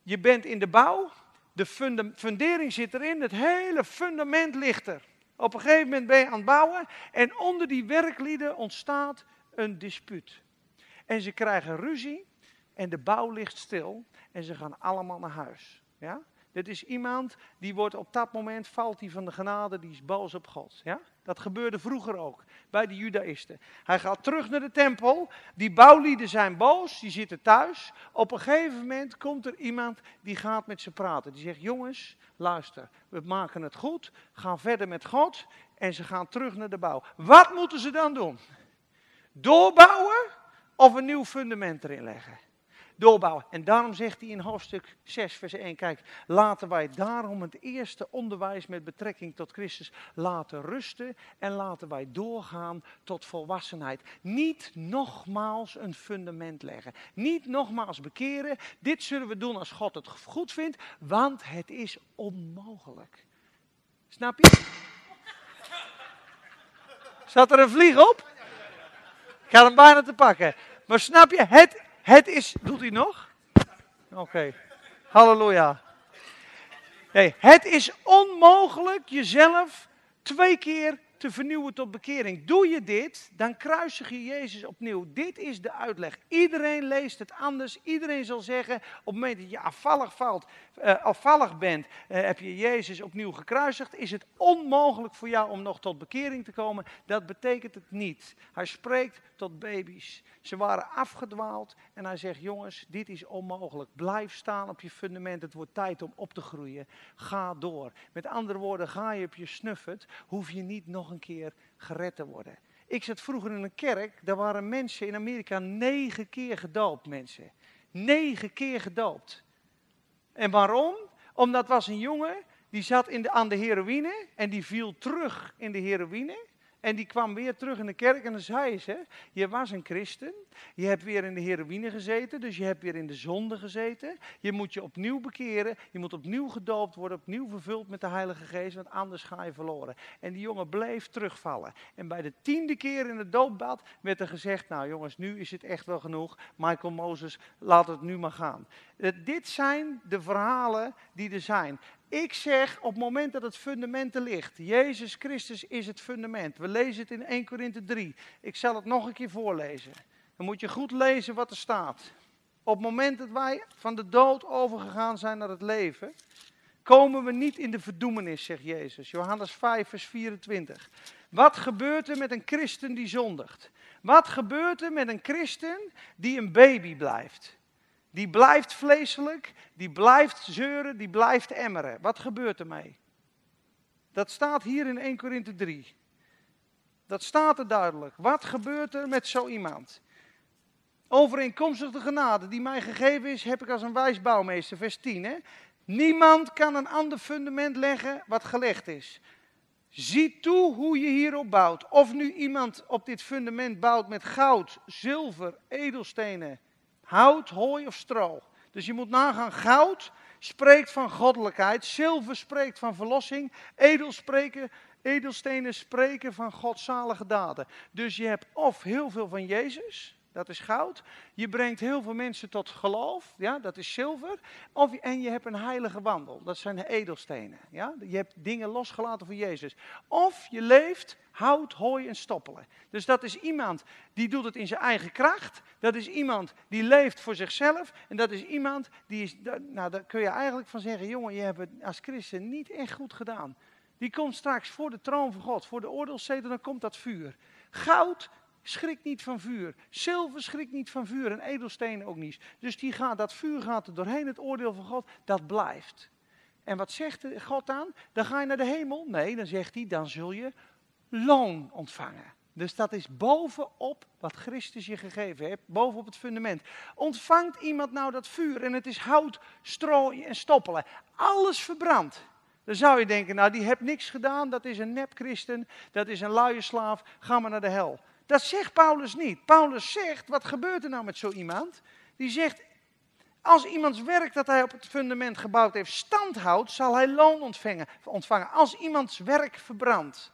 je bent in de bouw, de fundering zit erin, het hele fundament ligt er. Op een gegeven moment ben je aan het bouwen en onder die werklieden ontstaat een dispuut. En ze krijgen ruzie en de bouw ligt stil en ze gaan allemaal naar huis. Ja? Dit is iemand die wordt op dat moment, valt hij van de genade, die is boos op God. Ja? Dat gebeurde vroeger ook bij de Judaïsten. Hij gaat terug naar de tempel, die bouwlieden zijn boos, die zitten thuis. Op een gegeven moment komt er iemand die gaat met ze praten. Die zegt, jongens, luister, we maken het goed, gaan verder met God en ze gaan terug naar de bouw. Wat moeten ze dan doen? Doorbouwen of een nieuw fundament erin leggen? Doorbouwen. En daarom zegt hij in hoofdstuk 6, vers 1, kijk, laten wij daarom het eerste onderwijs met betrekking tot Christus laten rusten en laten wij doorgaan tot volwassenheid. Niet nogmaals een fundament leggen. Niet nogmaals bekeren. Dit zullen we doen als God het goed vindt, want het is onmogelijk. Snap je? Zat er een vlieg op? Ik ga hem bijna te pakken. Maar snap je, het, het is. Doet hij nog? Oké. Halleluja. Nee, het is onmogelijk jezelf twee keer te vernieuwen tot bekering. Doe je dit, dan kruisig je Jezus opnieuw. Dit is de uitleg. Iedereen leest het anders. Iedereen zal zeggen, op het moment dat je afvallig, valt, uh, afvallig bent, uh, heb je Jezus opnieuw gekruisigd. Is het onmogelijk voor jou om nog tot bekering te komen? Dat betekent het niet. Hij spreekt tot baby's. Ze waren afgedwaald en hij zegt, jongens, dit is onmogelijk. Blijf staan op je fundament. Het wordt tijd om op te groeien. Ga door. Met andere woorden, ga je op je snuffet, hoef je niet nog een keer gered te worden. Ik zat vroeger in een kerk, daar waren mensen in Amerika negen keer gedoopt, mensen. Negen keer gedoopt. En waarom? Omdat was een jongen, die zat in de, aan de heroïne en die viel terug in de heroïne. En die kwam weer terug in de kerk en dan zei ze, je was een christen, je hebt weer in de heroïne gezeten, dus je hebt weer in de zonde gezeten. Je moet je opnieuw bekeren, je moet opnieuw gedoopt worden, opnieuw vervuld met de Heilige Geest, want anders ga je verloren. En die jongen bleef terugvallen. En bij de tiende keer in het doopbad werd er gezegd, nou jongens, nu is het echt wel genoeg. Michael Moses, laat het nu maar gaan. Dit zijn de verhalen die er zijn. Ik zeg op het moment dat het fundament er ligt, Jezus Christus is het fundament. We lezen het in 1 Korinthe 3. Ik zal het nog een keer voorlezen. Dan moet je goed lezen wat er staat. Op het moment dat wij van de dood overgegaan zijn naar het leven, komen we niet in de verdoemenis, zegt Jezus. Johannes 5, vers 24. Wat gebeurt er met een christen die zondigt? Wat gebeurt er met een christen die een baby blijft? Die blijft vleeselijk, die blijft zeuren, die blijft emmeren. Wat gebeurt ermee? Dat staat hier in 1 Korinthe 3. Dat staat er duidelijk. Wat gebeurt er met zo iemand? Overeenkomstig de genade die mij gegeven is, heb ik als een wijs bouwmeester, vers 10. Hè? Niemand kan een ander fundament leggen wat gelegd is. Zie toe hoe je hierop bouwt. Of nu iemand op dit fundament bouwt met goud, zilver, edelstenen, hout, hooi of stro. Dus je moet nagaan, goud spreekt van goddelijkheid, zilver spreekt van verlossing, edelspreken, edelstenen spreken van godzalige daden. Dus je hebt of heel veel van Jezus, dat is goud. Je brengt heel veel mensen tot geloof, ja, dat is zilver. Of, en je hebt een heilige wandel, dat zijn edelstenen. Ja? Je hebt dingen losgelaten voor Jezus. Of je leeft hout, hooi en stoppelen. Dus dat is iemand die doet het in zijn eigen kracht. Dat is iemand die leeft voor zichzelf. En dat is iemand die is, nou daar kun je eigenlijk van zeggen, jongen, je hebt het als christen niet echt goed gedaan. Die komt straks voor de troon van God, voor de oordeelszetel, dan komt dat vuur. Goud schrikt niet van vuur. Zilver schrikt niet van vuur en edelstenen ook niet. Dus die gaat, dat vuur gaat er doorheen het oordeel van God, dat blijft. En wat zegt God dan? Dan ga je naar de hemel? Nee, dan zegt hij, dan zul je loon ontvangen. Dus dat is bovenop wat Christus je gegeven heeft, bovenop het fundament. Ontvangt iemand nou dat vuur en het is hout, strooien en stoppelen. Alles verbrandt. Dan zou je denken, nou die heeft niks gedaan, dat is een nep-christen, dat is een luie slaaf, ga maar naar de hel. Dat zegt Paulus niet. Paulus zegt, wat gebeurt er nou met zo iemand? Die zegt, als iemands werk dat hij op het fundament gebouwd heeft stand houdt, zal hij loon ontvangen. ontvangen. Als iemands werk verbrandt,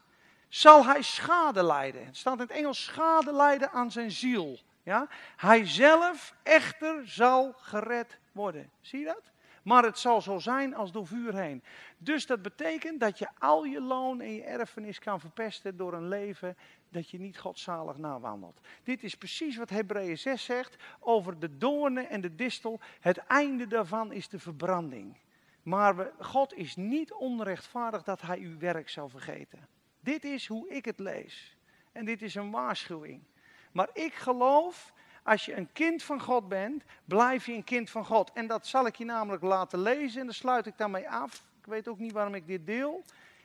zal hij schade lijden. Het staat in het Engels schade lijden aan zijn ziel. Ja? Hij zelf echter zal gered worden. Zie je dat? Maar het zal zo zijn als door vuur heen. Dus dat betekent dat je al je loon en je erfenis kan verpesten door een leven dat je niet godzalig nawandelt. Dit is precies wat Hebreeën 6 zegt over de doornen en de distel. Het einde daarvan is de verbranding. Maar God is niet onrechtvaardig dat hij uw werk zou vergeten. Dit is hoe ik het lees. En dit is een waarschuwing. Maar ik geloof als je een kind van God bent, blijf je een kind van God. En dat zal ik je namelijk laten lezen en daar sluit ik daarmee af. Ik weet ook niet waarom ik dit deel.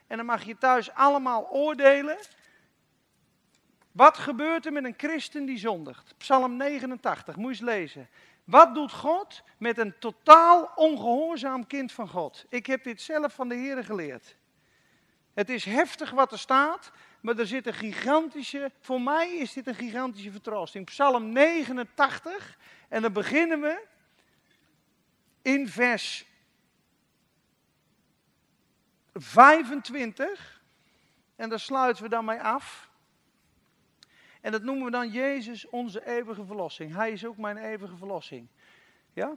En dan mag je thuis allemaal oordelen. Wat gebeurt er met een christen die zondigt? Psalm 89, moet je eens lezen. Wat doet God met een totaal ongehoorzaam kind van God? Ik heb dit zelf van de Heer geleerd. Het is heftig wat er staat, maar er zit een gigantische, voor mij is dit een gigantische vertroosting. Psalm 89, en dan beginnen we in vers 25. En daar sluiten we dan mee af. En dat noemen we dan Jezus onze eeuwige verlossing. Hij is ook mijn eeuwige verlossing. Ja?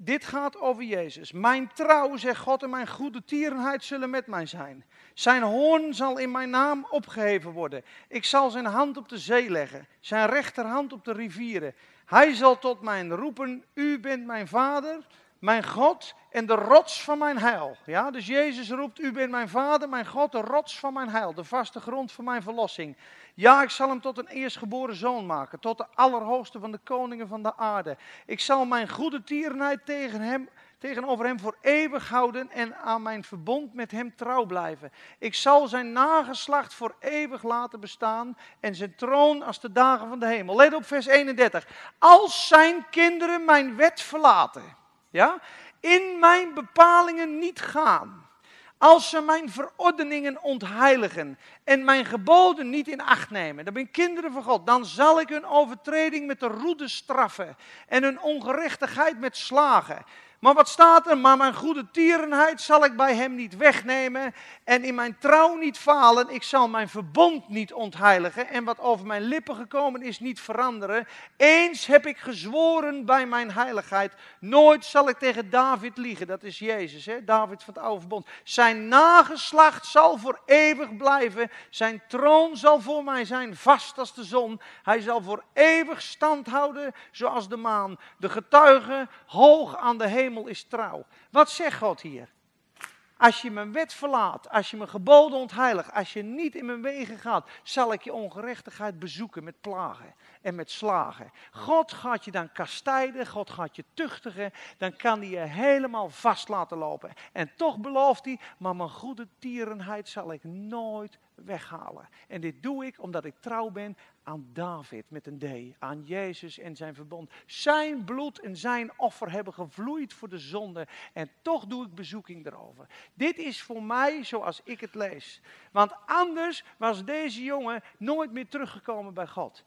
Dit gaat over Jezus. Mijn trouw, zegt God, en mijn goede tierenheid zullen met mij zijn. Zijn hoorn zal in mijn naam opgeheven worden. Ik zal zijn hand op de zee leggen, zijn rechterhand op de rivieren. Hij zal tot mij roepen, u bent mijn vader, mijn God en de rots van mijn heil. Ja, dus Jezus roept, u bent mijn vader, mijn God, de rots van mijn heil, de vaste grond van mijn verlossing. Ja, ik zal hem tot een eerstgeboren zoon maken, tot de allerhoogste van de koningen van de aarde. Ik zal mijn goede tierenheid tegen hem, tegenover hem voor eeuwig houden en aan mijn verbond met hem trouw blijven. Ik zal zijn nageslacht voor eeuwig laten bestaan en zijn troon als de dagen van de hemel. Let op vers 31. Als zijn kinderen mijn wet verlaten, ja, in mijn bepalingen niet gaan als ze mijn verordeningen ontheiligen en mijn geboden niet in acht nemen, dan ben kinderen van God, dan zal ik hun overtreding met de roede straffen en hun ongerechtigheid met slagen. Maar wat staat er? Maar mijn goede tierenheid zal ik bij hem niet wegnemen en in mijn trouw niet falen. Ik zal mijn verbond niet ontheiligen en wat over mijn lippen gekomen is niet veranderen. Eens heb ik gezworen bij mijn heiligheid, nooit zal ik tegen David liegen. Dat is Jezus, hè? David van het oude verbond. Zijn nageslacht zal voor eeuwig blijven. Zijn troon zal voor mij zijn, vast als de zon. Hij zal voor eeuwig stand houden zoals de maan. De getuigen hoog aan de hemel is trouw. Wat zegt God hier? Als je mijn wet verlaat, als je mijn geboden ontheiligt, als je niet in mijn wegen gaat, zal ik je ongerechtigheid bezoeken met plagen en met slagen. God gaat je dan kastijden, God gaat je tuchtigen, dan kan hij je helemaal vast laten lopen. En toch belooft hij, maar mijn goede tierenheid zal ik nooit weghalen. En dit doe ik omdat ik trouw ben aan David met een D, aan Jezus en zijn verbond. Zijn bloed en zijn offer hebben gevloeid voor de zonde en toch doe ik bezoeking erover. Dit is voor mij zoals ik het lees. Want anders was deze jongen nooit meer teruggekomen bij God.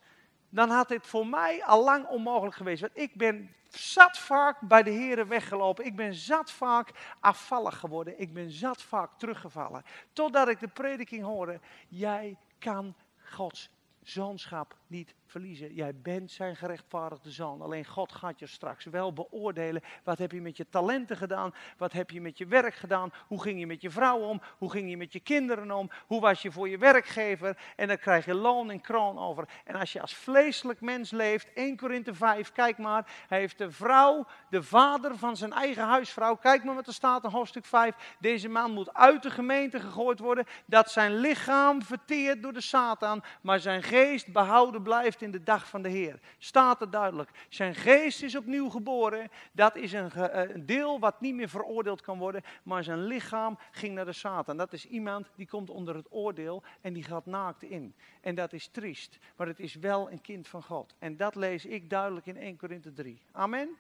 Dan had dit voor mij al lang onmogelijk geweest. Want ik ben zat vaak bij de Heeren weggelopen. Ik ben zat vaak afvallig geworden. Ik ben zat vaak teruggevallen. Totdat ik de prediking hoorde. Jij kan Gods zoonschap niet verliezen. Jij bent zijn gerechtvaardigde zoon. Alleen God gaat je straks wel beoordelen. Wat heb je met je talenten gedaan? Wat heb je met je werk gedaan? Hoe ging je met je vrouw om? Hoe ging je met je kinderen om? Hoe was je voor je werkgever? En dan krijg je loon en kroon over. En als je als vleeselijk mens leeft, 1 Korinthe 5, kijk maar. Hij heeft de vrouw, de vader van zijn eigen huisvrouw. Kijk maar wat er staat in hoofdstuk 5. Deze man moet uit de gemeente gegooid worden. Dat zijn lichaam verteerd door de Satan. Maar zijn geest behouden blijft in de dag van de Heer. Staat er duidelijk. Zijn geest is opnieuw geboren. Dat is een, een deel wat niet meer veroordeeld kan worden. Maar zijn lichaam ging naar de Satan. Dat is iemand die komt onder het oordeel en die gaat naakt in. En dat is triest. Maar het is wel een kind van God. En dat lees ik duidelijk in 1 Korinthe 3. Amen.